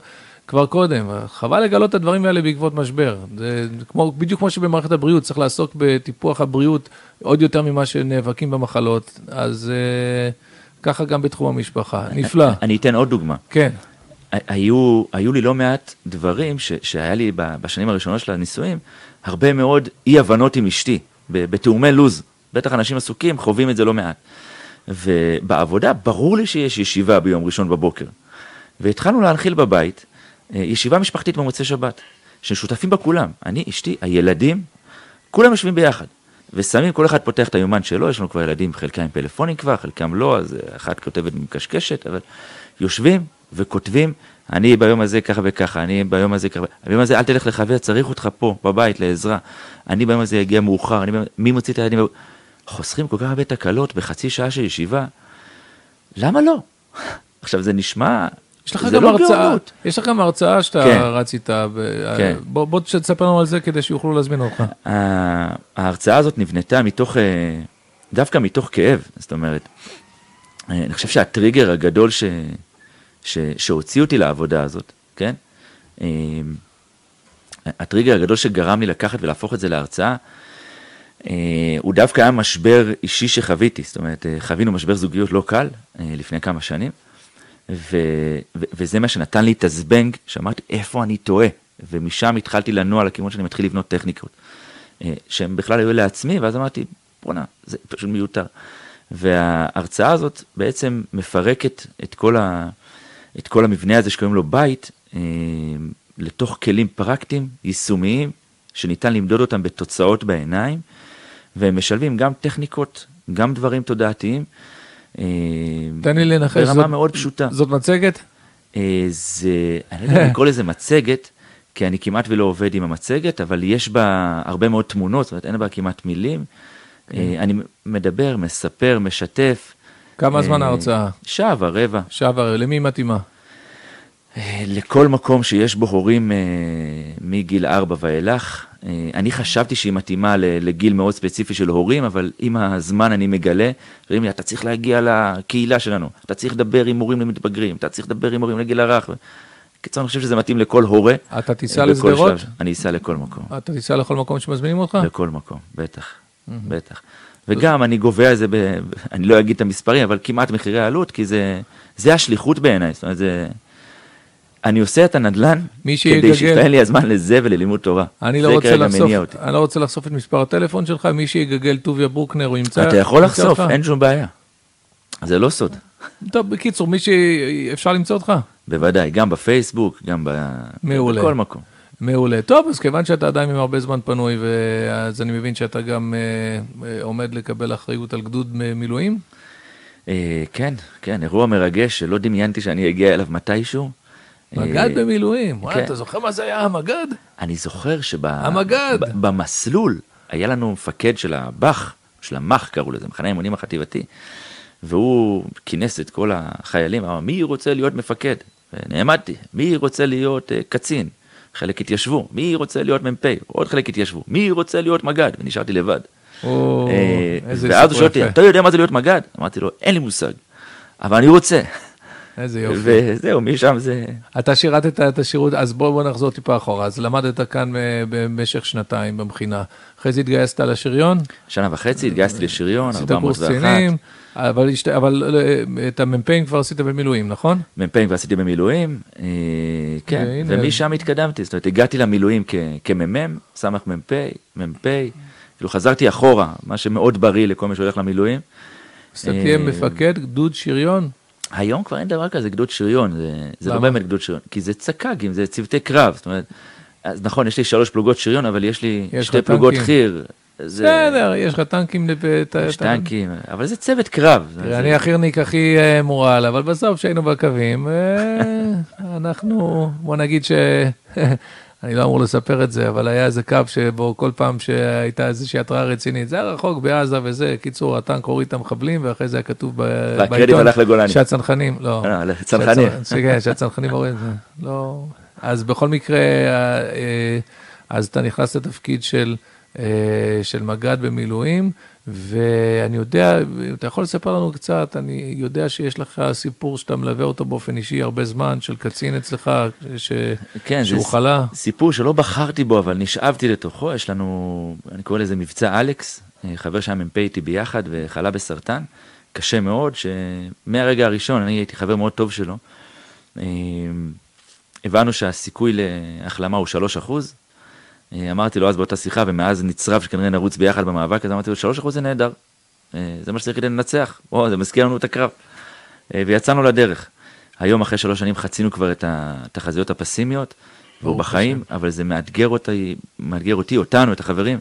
כבר קודם. חבל לגלות את הדברים האלה בעקבות משבר. זה כמו, בדיוק כמו שבמערכת הבריאות צריך לעסוק בטיפוח הבריאות עוד יותר ממה שנאבקים במחלות, אז uh, ככה גם בתחום המשפחה. נפלא. אני אתן עוד דוגמה. כן. היו, היו לי לא מעט דברים ש, שהיה לי בשנים הראשונות של הנישואים, הרבה מאוד אי הבנות עם אשתי, בתאומי לוז. בטח אנשים עסוקים חווים את זה לא מעט. ובעבודה ברור לי שיש ישיבה ביום ראשון בבוקר. והתחלנו להנחיל בבית ישיבה משפחתית במוצאי שבת, ששותפים בה כולם, אני, אשתי, הילדים, כולם יושבים ביחד. ושמים, כל אחד פותח את היומן שלו, יש לנו כבר ילדים, חלקם עם פלאפונים כבר, חלקם לא, אז אחת כותבת מקשקשת, אבל יושבים וכותבים, אני ביום הזה ככה וככה, אני ביום הזה ככה, ביום הזה אל תלך לחבר, צריך אותך פה, בבית, לעזרה. אני ביום הזה אגיע מאוחר, אני. מי מוציא את הילדים? חוסכים כל כך הרבה תקלות בחצי שעה של ישיבה, למה לא? עכשיו זה נשמע, יש לך גם לא הרצאה, גאונות. יש לך גם הרצאה שאתה כן. רץ איתה, כן. בוא, בוא תספר לנו על זה כדי שיוכלו להזמין אותך. ההרצאה הזאת נבנתה מתוך, אה, דווקא מתוך כאב, זאת אומרת, אה, אני חושב שהטריגר הגדול ש, ש, שהוציא אותי לעבודה הזאת, כן? אה, הטריגר הגדול שגרם לי לקחת ולהפוך את זה להרצאה, הוא דווקא היה משבר אישי שחוויתי, זאת אומרת, חווינו משבר זוגיות לא קל לפני כמה שנים. ו, ו, וזה מה שנתן לי את הזבנג, שאמרתי, איפה אני טועה? ומשם התחלתי לנוע לכיוון שאני מתחיל לבנות טכניקות, אה, שהן בכלל היו לעצמי, ואז אמרתי, בואנה, זה פשוט מיותר. וההרצאה הזאת בעצם מפרקת את כל, ה, את כל המבנה הזה שקוראים לו בית, אה, לתוך כלים פרקטיים, יישומיים, שניתן למדוד אותם בתוצאות בעיניים, והם משלבים גם טכניקות, גם דברים תודעתיים. אה, תן לי לנחש. ברמה זאת, מאוד פשוטה. זאת מצגת? אה, זה, אני לא יודע אם לקרוא לזה מצגת, כי אני כמעט ולא עובד עם המצגת, אבל יש בה הרבה מאוד תמונות, זאת אומרת אין בה כמעט מילים. כן. אה, אני מדבר, מספר, משתף. כמה זמן ההרצאה? שעה ורבע. שעה ורבע, למי מתאימה? לכל מקום שיש בו הורים מגיל ארבע ואילך. אה, אני חשבתי שהיא מתאימה לגיל מאוד ספציפי של הורים, אבל עם הזמן אני מגלה, אומרים לי, אתה צריך להגיע לקהילה שלנו, אתה צריך לדבר עם הורים למתבגרים, אתה צריך לדבר עם הורים לגיל הרך. קיצור, אני חושב שזה מתאים לכל הורה. אתה תיסע לשדרות? אני אסע לכל מקום. אתה תיסע לכל מקום שמזמינים אותך? לכל מקום, בטח, בטח. וגם אני גובה את זה, אני לא אגיד את המספרים, אבל כמעט מחירי עלות, כי זה השליחות בעיניי, זאת אומרת, זה... אני עושה את הנדל"ן כדי שיתפעל לי הזמן לזה וללימוד תורה. אני לא, רוצה לחשוף, אני לא רוצה לחשוף את מספר הטלפון שלך, מי שיגגל טוביה ברוקנר, הוא ימצא... אתה יכול לחשוף, אין שום בעיה. זה לא סוד. טוב, בקיצור, מי שאפשר למצוא אותך? בוודאי, גם בפייסבוק, גם ב... מעולה. בכל מקום. מעולה. טוב, אז כיוון שאתה עדיין עם הרבה זמן פנוי, אז אני מבין שאתה גם אה, אה, עומד לקבל אחריות על גדוד מילואים? אה, כן, כן, אירוע מרגש שלא דמיינתי שאני אגיע אליו מתישהו. מג"ד במילואים, וואי, כן. אתה זוכר מה זה היה המג"ד? אני זוכר שבמסלול היה לנו מפקד של הב"ח, של המ"ח קראו לזה, מחנה האימונים החטיבתי, והוא כינס את כל החיילים, אמר, מי רוצה להיות מפקד? ונעמדתי, מי רוצה להיות uh, קצין? חלק התיישבו, מי רוצה להיות מ"פ? עוד חלק התיישבו, מי רוצה להיות מג"ד? ונשארתי לבד. אה, ואז הוא שואל אותי, אתה יודע מה זה להיות מג"ד? אמרתי לו, אין לי מושג, אבל אני רוצה. איזה יופי. וזהו, משם זה... אתה שירתת את השירות, אז בוא, בוא נחזור טיפה אחורה. אז למדת כאן אה, במשך שנתיים במכינה. אחרי זה התגייסת לשריון? שנה וחצי התגייסתי לשריון, 401. עשית קורס קצינים, אבל, אבל אה, את המ"פים כבר עשית במילואים, נכון? מ"פים כבר עשיתי במילואים, אה, כן, ומשם התקדמתי, זאת אומרת, הגעתי למילואים כמ"מ, סמ"פ, מ"פ, כאילו חזרתי אחורה, מה שמאוד בריא לכל מי שהולך למילואים. אז אתה תהיה מפקד גדוד שריון? היום כבר אין דבר כזה גדוד שריון, זה, זה לא באמת גדוד שריון, כי זה צק"גים, זה צוותי קרב, זאת אומרת, אז נכון, יש לי שלוש פלוגות שריון, אבל יש לי יש שתי פלוגות חי"ר. בסדר, יש לך טנקים. יש טנקים, אבל זה צוות קרב. אני החי"רניק הכי אה, מורל, אבל בסוף כשהיינו בקווים, אה, אנחנו, בוא נגיד ש... אני לא אמור לספר את זה, אבל היה איזה קו שבו כל פעם שהייתה איזושהי התראה רצינית, זה היה רחוק בעזה וזה, קיצור, הטנק הוריד את המחבלים, ואחרי זה היה כתוב בעיתון. והקרדיט הלך לגולני. שהצנחנים, לא. אה, לצנחנים. כן, שהצנחנים הוריד, לא. אז בכל מקרה, אה, אה, אז אתה נכנס לתפקיד של, של מג"ד במילואים, ואני יודע, אתה יכול לספר לנו קצת, אני יודע שיש לך סיפור שאתה מלווה אותו באופן אישי הרבה זמן, של קצין אצלך, ש... כן, שהוא חלה. סיפור שלא בחרתי בו, אבל נשאבתי לתוכו, יש לנו, אני קורא לזה מבצע אלכס, אה, חבר שהיה מ"פ איתי ביחד וחלה בסרטן, קשה מאוד, שמהרגע הראשון, אני הייתי חבר מאוד טוב שלו, אה, הבנו שהסיכוי להחלמה הוא 3 אחוז, אמרתי לו אז באותה שיחה, ומאז נצרב שכנראה נרוץ ביחד במאבק, אז אמרתי לו, שלוש אחוז זה נהדר, אה, זה מה שצריך כדי לנצח, או, זה מזכיר לנו את הקרב. אה, ויצאנו לדרך. היום אחרי שלוש שנים חצינו כבר את התחזיות הפסימיות, והוא בחיים, השם. אבל זה מאתגר אותי, מאתגר אותי, אותנו, את החברים,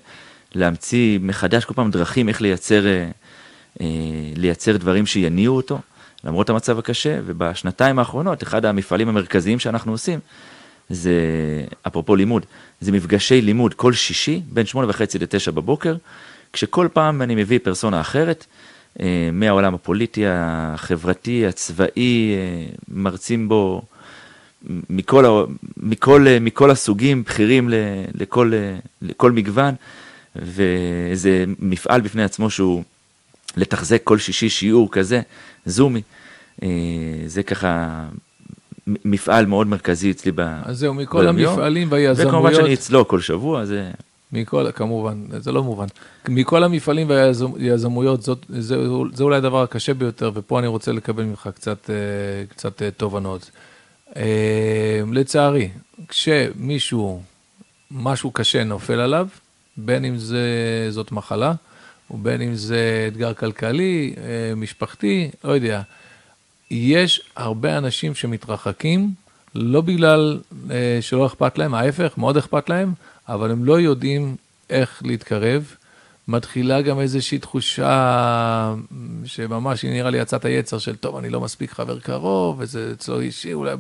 להמציא מחדש כל פעם דרכים איך לייצר, אה, אה, לייצר דברים שיניעו אותו, למרות המצב הקשה, ובשנתיים האחרונות, אחד המפעלים המרכזיים שאנחנו עושים, זה, אפרופו לימוד, זה מפגשי לימוד כל שישי, בין שמונה וחצי לתשע בבוקר, כשכל פעם אני מביא פרסונה אחרת, אה, מהעולם הפוליטי, החברתי, הצבאי, אה, מרצים בו מכל, מכל, מכל הסוגים, בכירים לכל, לכל מגוון, וזה מפעל בפני עצמו שהוא לתחזק כל שישי שיעור כזה, זומי. אה, זה ככה מפעל מאוד מרכזי אצלי ב... אז זהו, מכל המפעלים והיזמויות... וכמובן שאני אצלו כל שבוע, זה... מכל, כמובן, זה לא מובן. מכל המפעלים והיזמויות, זאת, זה, זה אולי הדבר הקשה ביותר, ופה אני רוצה לקבל ממך קצת, אה, קצת אה, תובנות. לצערי, כשמישהו, משהו קשה נופל עליו, בין אם זה, זאת מחלה, ובין אם זה אתגר כלכלי, משפחתי, לא יודע. יש הרבה אנשים שמתרחקים, לא בגלל אה, שלא אכפת להם, ההפך, מאוד אכפת להם, אבל הם לא יודעים איך להתקרב. מתחילה גם איזושהי תחושה שממש, היא נראה לי יצאת היצר של, טוב, אני לא מספיק חבר קרוב, וזה אצלו אישי, אולי,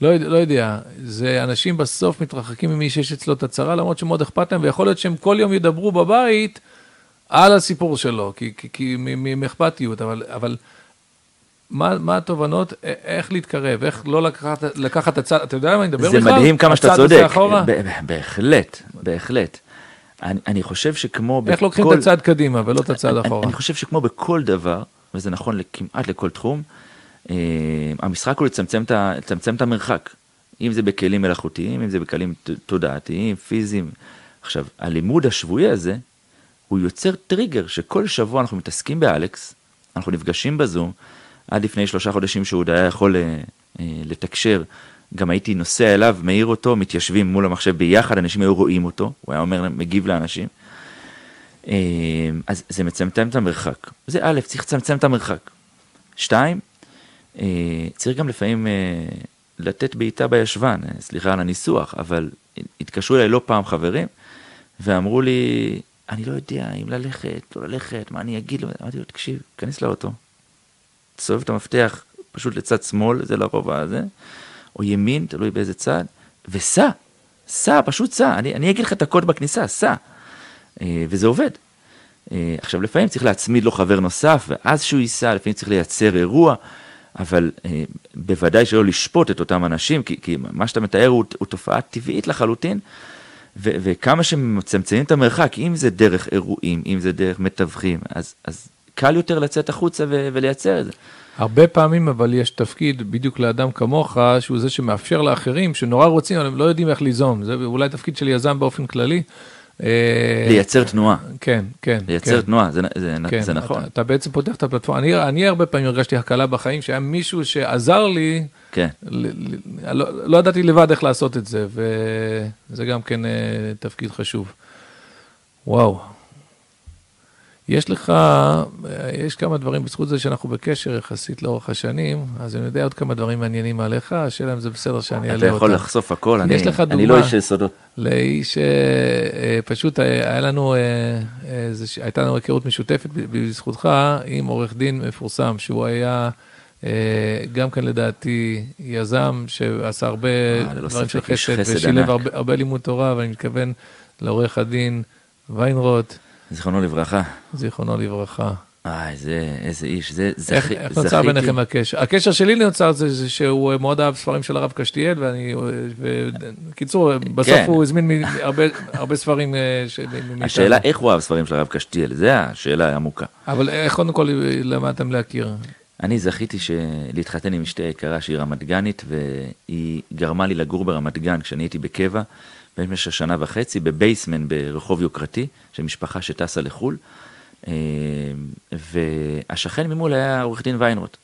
לא, לא יודע. זה אנשים בסוף מתרחקים ממי שיש אצלו את הצרה, למרות שמאוד אכפת להם, ויכול להיות שהם כל יום ידברו בבית על הסיפור שלו, כי, כי, כי מאכפתיות, אבל, אבל מה, מה התובנות, איך להתקרב, איך לא לקחת, לקחת את הצד, אתה יודע מה אני מדבר בכלל? זה מדהים כמה שאתה צודק, בהחלט, בהחלט. אני, אני חושב שכמו איך בכל... לוקחים את הצד קדימה ולא את הצד אחורה? אני, אני חושב שכמו בכל דבר, וזה נכון כמעט לכל תחום, אה, המשחק הוא לצמצם לצמצם את המרחק. אם זה בכלים מלאכותיים, אם זה בכלים תודעתיים, פיזיים. עכשיו, הלימוד השבועי הזה, הוא יוצר טריגר שכל שבוע אנחנו מתעסקים באלכס, אנחנו נפגשים בזום, עד לפני שלושה חודשים שהוא עוד היה יכול אה, אה, לתקשר, גם הייתי נוסע אליו, מעיר אותו, מתיישבים מול המחשב ביחד, אנשים היו רואים אותו, הוא היה אומר, מגיב לאנשים. אה, אז זה מצמצם את המרחק. זה א', צריך לצמצם את המרחק. שתיים, צריך גם לפעמים לתת בעיטה בישבן, סליחה על הניסוח, אבל התקשרו אליי לא פעם חברים, ואמרו לי, אני לא יודע אם ללכת, לא ללכת, מה אני אגיד לו, אמרתי לו, תקשיב, כנס לאוטו, תסובב את המפתח פשוט לצד שמאל, זה לרוב הזה, או ימין, תלוי באיזה צד, וסע, סע, פשוט סע, אני, אני אגיד לך את הקוד בכניסה, סע. אה, וזה עובד. אה, עכשיו, לפעמים צריך להצמיד לו חבר נוסף, ואז שהוא ייסע, לפעמים צריך לייצר אירוע, אבל אה, בוודאי שלא לשפוט את אותם אנשים, כי, כי מה שאתה מתאר הוא, הוא תופעה טבעית לחלוטין, ו, וכמה שמצמצמים את המרחק, אם זה דרך אירועים, אם זה דרך מתווכים, אז, אז קל יותר לצאת החוצה ו- ולייצר את זה. הרבה פעמים אבל יש תפקיד בדיוק לאדם כמוך, שהוא זה שמאפשר לאחרים שנורא רוצים, אבל הם לא יודעים איך ליזום. זה אולי תפקיד של יזם באופן כללי. אה, לייצר תנועה. כן, כן. לייצר כן. תנועה, זה, זה, כן, זה נכון. אתה, אתה בעצם פותח את הפלטפורמה. אני, אני הרבה פעמים הרגשתי הקלה בחיים, שהיה מישהו שעזר לי, כן. ל, ל, לא, לא ידעתי לבד איך לעשות את זה, וזה גם כן uh, תפקיד חשוב. וואו, יש לך, יש כמה דברים, בזכות זה שאנחנו בקשר יחסית לאורך השנים, אז אני יודע עוד כמה דברים מעניינים עליך, השאלה אם זה בסדר שאני אעלה אותם. אתה יכול לחשוף הכל, אני, אני לא איש של סודות. לאיש, אה, אה, פשוט היה לנו, אה, הייתה לנו היכרות משותפת בזכותך עם עורך דין מפורסם, שהוא היה... גם כן לדעתי יזם שעשה הרבה לא דברים של חסד ושילב הרבה, הרבה לימוד תורה, ואני מתכוון לעורך הדין ויינרוט. זיכרונו לברכה. זיכרונו לברכה. אה, איזה, איזה איש, זה זכי, איך, איך נוצר ביניכם הקשר? הקשר שלי נוצר זה, זה שהוא מאוד אהב ספרים של הרב קשתיאל, ואני, בקיצור, בסוף כן. הוא הזמין הרבה, הרבה ספרים. אה, ש... השאלה איך הוא אהב ספרים של הרב קשתיאל, זה השאלה העמוקה. אבל איך קודם כל למדתם להכיר? אני זכיתי להתחתן עם אשתי היקרה שהיא רמת גנית, והיא גרמה לי לגור ברמת גן כשאני הייתי בקבע. במשך שנה וחצי בבייסמן ברחוב יוקרתי, של משפחה שטסה לחו"ל, אה, והשכן ממול היה עורך דין ויינרוט.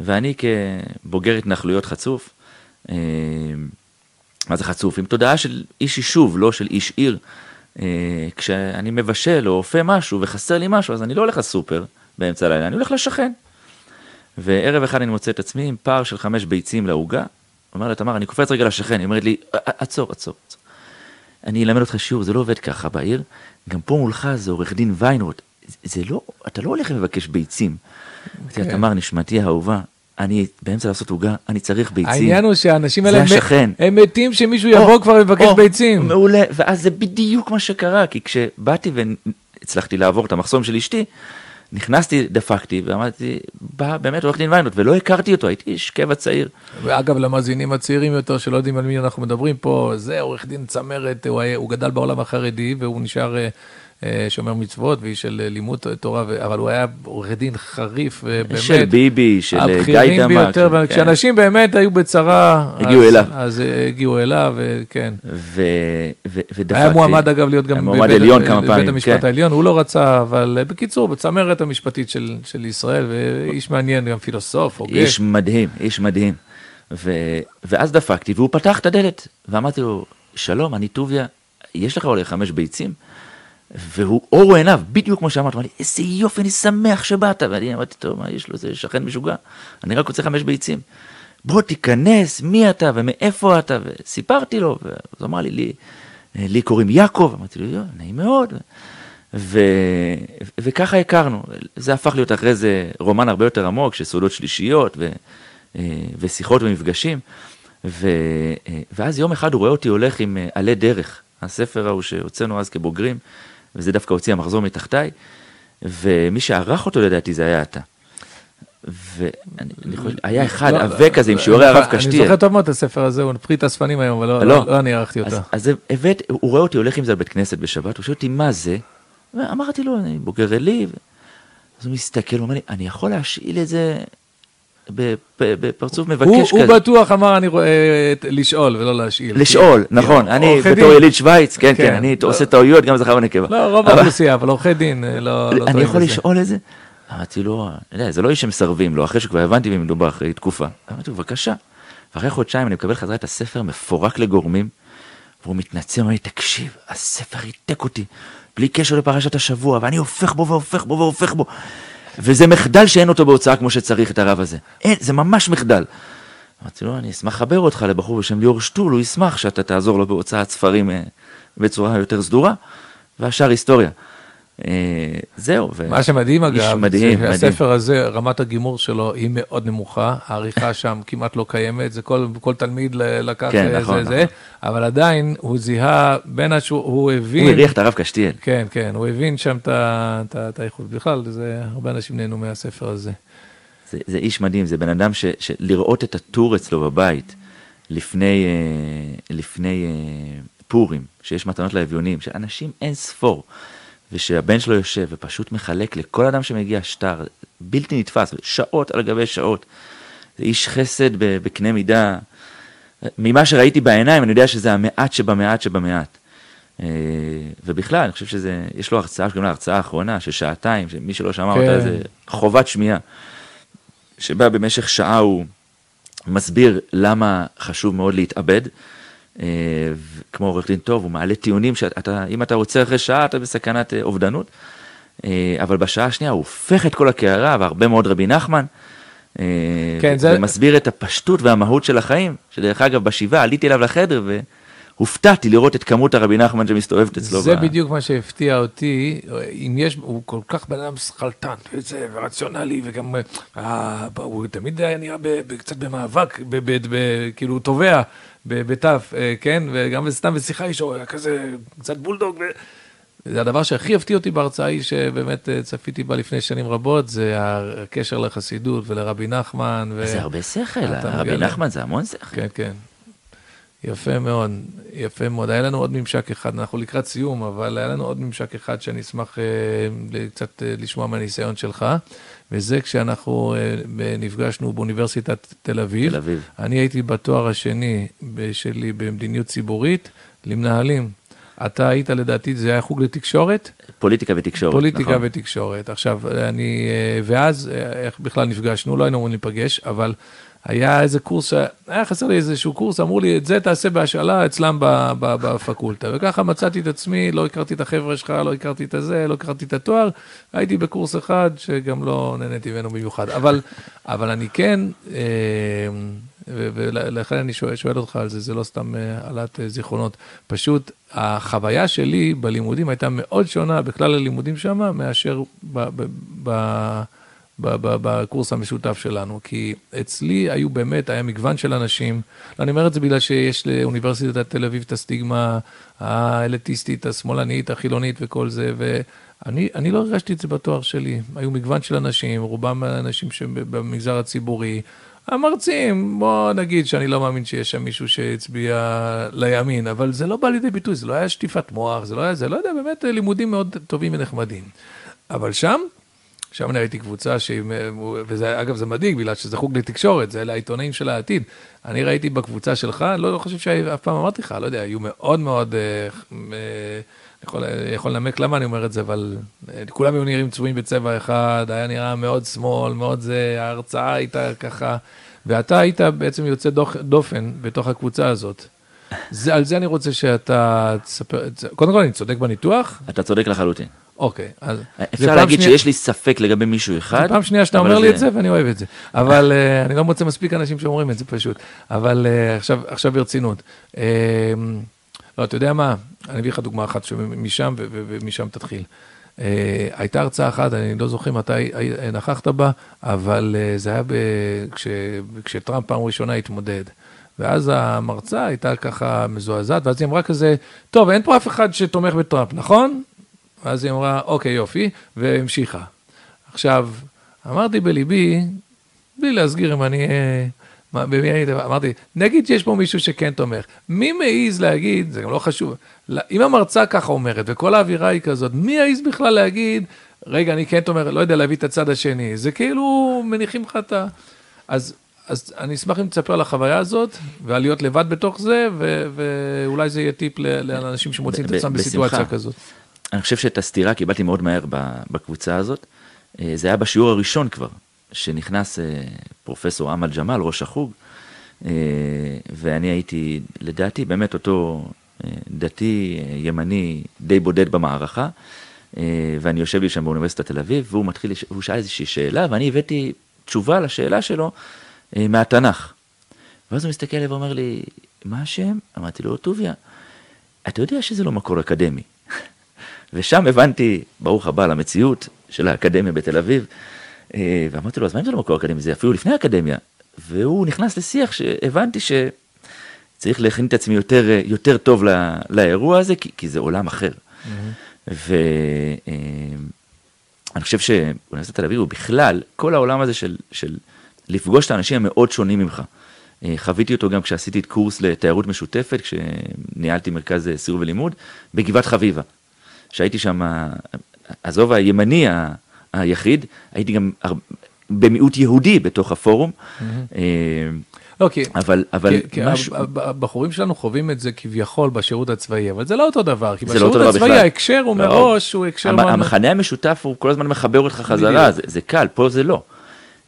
ואני כבוגר התנחלויות חצוף, אה, מה זה חצוף? עם תודעה של איש יישוב, לא של איש עיר. אה, כשאני מבשל או אופה משהו וחסר לי משהו, אז אני לא הולך לסופר באמצע הלילה, אני הולך לשכן. וערב אחד אני מוצא את עצמי עם פער של חמש ביצים לעוגה. אומר לה, תמר, אני קופץ רגע לשכן, היא אומרת לי, עצור, עצור, עצור. אני אלמד אותך שיעור, זה לא עובד ככה בעיר. גם פה מולך זה עורך דין ויינרוט. זה לא, אתה לא הולך לבקש ביצים. אמרתי לה, כן. תמר, נשמתי האהובה, אני באמצע לעשות עוגה, אני צריך ביצים. העניין הוא שהאנשים האלה, זה השכן. הם מתים שמישהו יבוא כבר ויבקש ביצים. מעולה, ואז זה בדיוק מה שקרה, כי כשבאתי והצלחתי לעבור את המחסום של אשתי, נכנסתי, דפקתי, ואמרתי, בא באמת עורך דין ויינרוט, ולא הכרתי אותו, הייתי איש קבע צעיר. ואגב, למאזינים הצעירים יותר, שלא יודעים על מי אנחנו מדברים פה, זה עורך דין צמרת, הוא, הוא גדל בעולם החרדי, והוא נשאר אה, שומר מצוות ואיש של אה, לימוד תורה, אבל הוא היה עורך דין חריף, באמת. של ביבי, של גיא דמק. הבכירים ביותר, כן. כשאנשים באמת היו בצרה, הגיעו אז, אליו. אז הגיעו אליו, כן. ו, ו, ודפקתי. היה מועמד אגב להיות גם בבית, עליון כמה פעמים, בבית המשפט כן. העליון, הוא לא רצה, אבל בקיצור, בצמרת המשפטית של, של ישראל, ואיש מעניין, גם פילוסוף, הוגה. איש מדהים, איש מדהים. ו, ואז דפקתי, והוא פתח את הדלת, ואמרתי לו, שלום, אני טוביה, יש לך אולי חמש ביצים? והוא אורו עיניו, בדיוק כמו שאמרת, אמר לי, איזה יופי, אני שמח שבאת. ואני אמרתי, טוב, מה יש לו, זה שכן משוגע, אני רק רוצה חמש ביצים. בוא תיכנס, מי אתה ומאיפה אתה, וסיפרתי לו, ואז אמר לי, לי, לי קוראים יעקב, אמרתי לו, יו, נעים מאוד. ו... וככה הכרנו, זה הפך להיות אחרי זה רומן הרבה יותר עמוק, של סעודות שלישיות ו... ושיחות ומפגשים. ו... ואז יום אחד הוא רואה אותי הולך עם עלי דרך, הספר ההוא שהוצאנו אז כבוגרים, וזה דווקא הוציא המחזור מתחתיי, ומי שערך אותו לדעתי זה היה אתה. ואני חושב, היה אחד לא, עבה כזה עם שיעורי הרב קשתיאל. אני זוכר טוב מאוד את הספר הזה, הוא פריט אספנים היום, אבל לא, לא, לא אני ערכתי אותו. אז הבאת, הוא רואה אותי הולך עם זה לבית כנסת בשבת, הוא שואל אותי מה זה, ואמרתי לו, אני בוגר אלי, אז הוא מסתכל, הוא אומר לי, אני יכול להשאיל את זה בפרצוף מבקש כזה. הוא בטוח אמר, אני רואה, לשאול ולא להשאיל. לשאול, נכון. אני בתור יליד שווייץ, כן, כן, אני עושה טעויות גם זכר ונקבה. לא, רוב האוכלוסייה, אבל עורכי דין לא טועים בזה. אני יכול לשאול את זה? אמרתי לו, זה לא איש שמסרבים לו, אחרי שכבר הבנתי מי מדובר אחרי תקופה. אמרתי לו, בבקשה. ואחרי חודשיים אני מקבל חזרה את הספר מפורק לגורמים, והוא מתנצל, אומר לי, תקשיב, הספר ריתק אותי, בלי קשר לפרשת השבוע, ואני הופך בו והופך בו והופך בו. וזה מחדל שאין אותו בהוצאה כמו שצריך את הרב הזה. אין, זה ממש מחדל. אמרתי לו, אני אשמח לחבר אותך לבחור בשם ליאור שטול, הוא ישמח שאתה תעזור לו בהוצאת ספרים אה, בצורה יותר סדורה, והשאר היסטוריה. אה, זהו. מה שמדהים אגב, מדהים, שהספר מדהים. הזה, רמת הגימור שלו היא מאוד נמוכה, העריכה שם כמעט לא קיימת, זה כל, כל תלמיד לקח כן, זה, נכון, זה, נכון. אבל עדיין הוא זיהה בין השו, הוא הבין... הוא הריח את הרב קשתיאל. כן, כן, הוא הבין שם את האיכות. בכלל, זה, הרבה אנשים נהנו מהספר הזה. זה, זה איש מדהים, זה בן אדם ש, שלראות את הטור אצלו בבית לפני, אה, לפני אה, פורים, שיש מתנות לאביונים, שאנשים אין ספור. ושהבן שלו יושב ופשוט מחלק לכל אדם שמגיע שטר, בלתי נתפס, שעות על גבי שעות. זה איש חסד בקנה מידה. ממה שראיתי בעיניים, אני יודע שזה המעט שבמעט שבמעט. אה, ובכלל, אני חושב שזה, יש לו הרצאה, שקוראים לה הרצאה האחרונה, של שעתיים, שמי שלא שמע כן. אותה זה חובת שמיעה. שבה במשך שעה הוא מסביר למה חשוב מאוד להתאבד. אה, כמו עורך דין טוב, הוא מעלה טיעונים שאתה, אם אתה רוצה אחרי שעה, אתה בסכנת אה, אובדנות. אה, אבל בשעה השנייה הוא הופך את כל הקערה, והרבה מאוד רבי נחמן. כן, זה... ומסביר את הפשטות והמהות של החיים, שדרך אגב, בשבעה עליתי אליו לחדר והופתעתי לראות את כמות הרבי נחמן שמסתובבת אצלו. זה ב... בדיוק מה שהפתיע אותי, אם יש, הוא כל כך בן אדם שכלתן, וזה, ורציונלי, וגם, אה, הוא תמיד היה נראה קצת במאבק, ב, ב, ב, כאילו הוא תובע. בתו, אה, כן? וגם סתם בשיחה אישו, היה כזה קצת בולדוג. ו... זה הדבר שהכי הפתיע אותי בהרצאה היא שבאמת אה, צפיתי בה לפני שנים רבות, זה הקשר לחסידות ולרבי נחמן. ו... זה הרבה שכל, רבי נחמן זה המון שכל. כן, כן. יפה מאוד, יפה מאוד. היה לנו עוד ממשק אחד, אנחנו לקראת סיום, אבל היה לנו עוד ממשק אחד שאני אשמח אה, קצת אה, לשמוע מהניסיון שלך. וזה כשאנחנו אה, נפגשנו באוניברסיטת תל אביב. תל אביב. אני הייתי בתואר השני שלי במדיניות ציבורית למנהלים. אתה היית לדעתי, זה היה חוג לתקשורת? פוליטיקה ותקשורת, פוליטיקה נכון. ותקשורת. עכשיו, אני, ואז, איך בכלל נפגשנו? לא היינו אמורים להיפגש, אבל היה איזה קורס, היה חסר לי איזשהו קורס, אמרו לי, את זה תעשה בהשאלה אצלם בפקולטה. וככה מצאתי את עצמי, לא הכרתי את החבר'ה שלך, לא הכרתי את הזה, לא הכרתי את התואר, הייתי בקורס אחד שגם לא נהניתי ממנו במיוחד. אבל, אבל אני כן, אה, ולכן אני שואל, שואל אותך על זה, זה לא סתם העלאת אה, זיכרונות. פשוט החוויה שלי בלימודים הייתה מאוד שונה בכלל הלימודים שם, מאשר ב... ב, ב בקורס המשותף שלנו, כי אצלי היו באמת, היה מגוון של אנשים, אני אומר את זה בגלל שיש לאוניברסיטת תל אביב את הסטיגמה האליטיסטית, השמאלנית, החילונית וכל זה, ואני לא הרגשתי את זה בתואר שלי. היו מגוון של אנשים, רובם אנשים שבמגזר הציבורי. המרצים, בוא נגיד שאני לא מאמין שיש שם מישהו שהצביע לימין, אבל זה לא בא לידי ביטוי, זה לא היה שטיפת מוח, זה לא היה, זה לא יודע, באמת לימודים מאוד טובים ונחמדים. אבל שם, שם אני ראיתי קבוצה שהיא, וזה, אגב, זה מדאיג, בגלל שזה חוג לתקשורת, זה אלה העיתונאים של העתיד. אני ראיתי בקבוצה שלך, לא, לא חושב שאף פעם אמרתי לך, לא יודע, היו מאוד מאוד, אה, אה, יכול, יכול לנמק למה אני אומר את זה, אבל אה, כולם היו נראים צבועים בצבע אחד, היה נראה מאוד שמאל, מאוד זה, ההרצאה הייתה ככה, ואתה היית בעצם יוצא דופן בתוך הקבוצה הזאת. זה, על זה אני רוצה שאתה תספר, קודם כל אני צודק בניתוח? אתה צודק לחלוטין. אוקיי, אז... אפשר להגיד שנייה... שיש לי ספק לגבי מישהו אחד. זו פעם שנייה שאתה אומר זה... לי את זה ואני אוהב את זה. אבל uh, אני לא מוצא מספיק אנשים שאומרים את זה פשוט. אבל uh, עכשיו, עכשיו ברצינות. Uh, לא, אתה יודע מה? אני אביא לך דוגמה אחת משם ומשם תתחיל. Uh, הייתה הרצאה אחת, אני לא זוכר מתי נכחת בה, אבל uh, זה היה ב... כש... כשטראמפ פעם ראשונה התמודד. ואז המרצה הייתה ככה מזועזעת, ואז היא אמרה כזה, טוב, אין פה אף אחד שתומך בטראמפ, נכון? ואז היא אמרה, אוקיי, יופי, והמשיכה. עכשיו, אמרתי בליבי, בלי להסגיר אם אני... במי הייתי, אמרתי, נגיד שיש פה מישהו שכן תומך, מי מעז להגיד, זה גם לא חשוב, אם המרצה ככה אומרת וכל האווירה היא כזאת, מי יעז בכלל להגיד, רגע, אני כן תומך, לא יודע להביא את הצד השני, זה כאילו מניחים לך את ה... אז, אז אני אשמח אם תספר על החוויה הזאת, ועל להיות לבד בתוך זה, ו, ואולי זה יהיה טיפ לאנשים שמוצאים את עצמם בסיטואציה כזאת. אני חושב שאת הסתירה קיבלתי מאוד מהר בקבוצה הזאת. אה, זה היה בשיעור הראשון כבר, שנכנס אה, פרופסור אמל ג'מאל, ראש החוג, אה, ואני הייתי, לדעתי, באמת אותו דתי, ימני, די בודד במערכה, ואני יושב לי שם באוניברסיטת תל אביב, והוא מתחיל, הוא שאל איזושהי שאלה, ואני הבאתי תשובה לשאלה שלו מהתנ"ך. ואז הוא מסתכל עליי ואומר לי, מה השם? אמרתי לו, טוביה, אתה יודע שזה לא מקור אקדמי. ושם הבנתי, ברוך הבא למציאות של האקדמיה בתל אביב, אה, ואמרתי לו, אז מה אם זה לא מקור אקדמי? זה אפילו לפני האקדמיה. והוא נכנס לשיח שהבנתי שצריך להכין את עצמי יותר, יותר טוב לא, לאירוע הזה, כי, כי זה עולם אחר. Mm-hmm. ואני חושב שאוניברסיטת תל אביב הוא בכלל, כל העולם הזה של, של לפגוש את האנשים המאוד שונים ממך. אה, חוויתי אותו גם כשעשיתי את קורס לתיירות משותפת, כשניהלתי מרכז סיור ולימוד, בגבעת חביבה. שהייתי שם, עזוב הימני היחיד, הייתי גם במיעוט יהודי בתוך הפורום. אה, לא, כי, אבל, אבל כי, משהו... הבחורים שלנו חווים את זה כביכול בשירות הצבאי, אבל זה לא אותו דבר, כי לא בשירות לא הצבאי בכלל. ההקשר הוא לא. מראש, הוא הקשר... המ, המחנה המשותף הוא כל הזמן מחבר אותך חזרה, זה, זה קל, פה זה לא.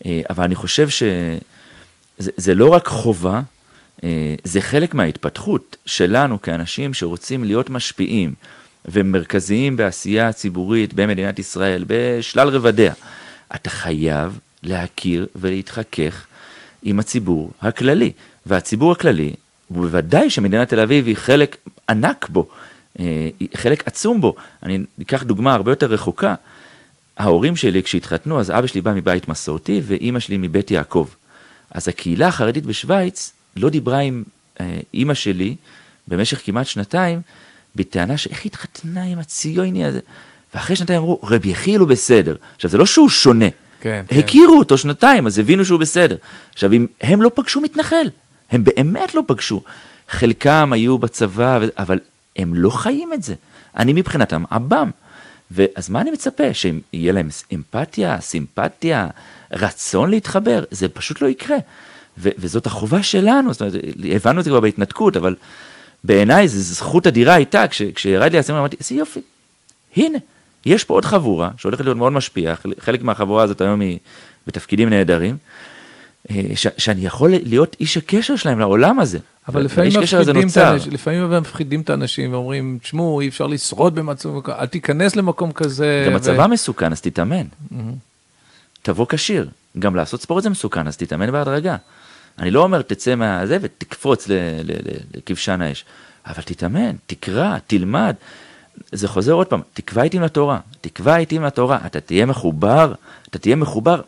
אה, אבל אני חושב שזה לא רק חובה, אה, זה חלק מההתפתחות שלנו כאנשים שרוצים להיות משפיעים, ומרכזיים בעשייה הציבורית במדינת ישראל, בשלל רבדיה. אתה חייב להכיר ולהתחכך עם הציבור הכללי. והציבור הכללי, ובוודאי שמדינת תל אביב היא חלק ענק בו, אה, חלק עצום בו. אני אקח דוגמה הרבה יותר רחוקה. ההורים שלי כשהתחתנו, אז אבא שלי בא מבית מסורתי ואימא שלי מבית יעקב. אז הקהילה החרדית בשוויץ לא דיברה עם אה, אימא שלי במשך כמעט שנתיים בטענה שאיך התחתנה עם הציוני הזה. ואחרי שנתיים אמרו, רבי יחיאל הוא בסדר. עכשיו, זה לא שהוא שונה. כן, כן. הכירו אותו שנתיים, אז הבינו שהוא בסדר. עכשיו, אם הם לא פגשו מתנחל, הם באמת לא פגשו. חלקם היו בצבא, אבל הם לא חיים את זה. אני מבחינתם עב"ם. ואז מה אני מצפה? שיהיה להם אמפתיה, סימפתיה, רצון להתחבר? זה פשוט לא יקרה. ו- וזאת החובה שלנו, זאת אומרת, הבנו את זה כבר בהתנתקות, אבל בעיניי זו זכות אדירה הייתה, כש, כשירד לי האסימון אמרתי, איזה יופי, הנה, יש פה עוד חבורה שהולכת להיות מאוד משפיעה, חלק מהחבורה הזאת היום היא בתפקידים נהדרים, שאני יכול להיות איש הקשר שלהם לעולם הזה. אבל לפעמים מפחידים, את האנש, לפעמים מפחידים את האנשים ואומרים, תשמעו, אי אפשר לשרוד במצב, אל תיכנס למקום כזה. גם הצבא ו... מסוכן, אז תתאמן. Mm-hmm. תבוא כשיר. גם לעשות ספורט זה מסוכן, אז תתאמן בהדרגה. אני לא אומר תצא מהזה ותקפוץ לכבשן האש, אבל תתאמן, תקרא, תלמד. זה חוזר עוד פעם, תקבע עיתים לתורה, תקבע עיתים לתורה, אתה תהיה מחובר, אתה תהיה מחובר,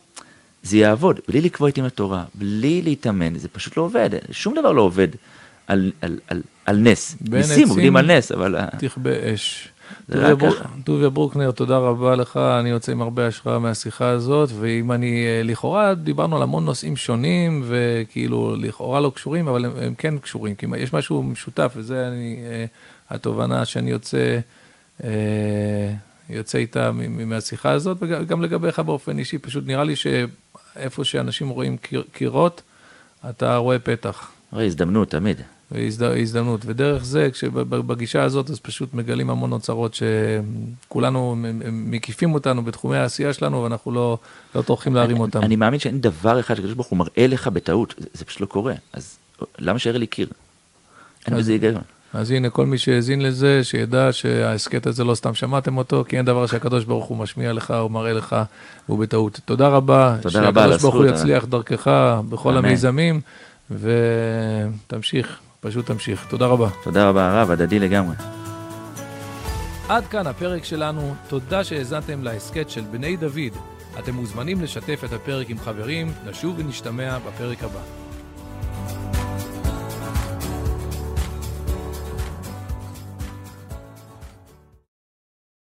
זה יעבוד, בלי לקבוע עיתים לתורה, בלי להתאמן, זה פשוט לא עובד, שום דבר לא עובד על, על, על, על נס. ניסים עובדים על נס, אבל... תכבה אש. דוביה ברוקנר, תודה רבה לך, אני יוצא עם הרבה השראה מהשיחה הזאת, ואם אני, אה, לכאורה דיברנו על המון נושאים שונים, וכאילו לכאורה לא קשורים, אבל הם, הם כן קשורים, כי יש משהו משותף, וזה אני, אה, התובנה שאני יוצא, אה, יוצא איתה מהשיחה הזאת, וגם לגביך באופן אישי, פשוט נראה לי שאיפה שאנשים רואים קירות, אתה רואה פתח. רואה הזדמנות, תמיד. הזדמנות, ודרך זה, בגישה הזאת, אז פשוט מגלים המון אוצרות שכולנו מקיפים אותנו בתחומי העשייה שלנו, ואנחנו לא, לא טורחים להרים אותם. אני מאמין שאין דבר אחד שקדוש ברוך הוא מראה לך בטעות, זה, זה פשוט לא קורה. אז למה שיראה לי קיר? אין בזה היגיון. אז הנה, כל מי שהאזין לזה, שידע שההסכת הזה לא סתם שמעתם אותו, כי אין דבר שהקדוש ברוך הוא משמיע לך או מראה לך, והוא בטעות. תודה רבה. תודה רבה על הזכות. שהקדוש ברוך הוא יצליח דרכך בכל המיזמים, ותמשיך. פשוט תמשיך. תודה רבה. תודה רבה, הרב, הדדי לגמרי. עד כאן הפרק שלנו, תודה שהאזנתם להסכת של בני דוד. אתם מוזמנים לשתף את הפרק עם חברים, נשוב ונשתמע בפרק הבא.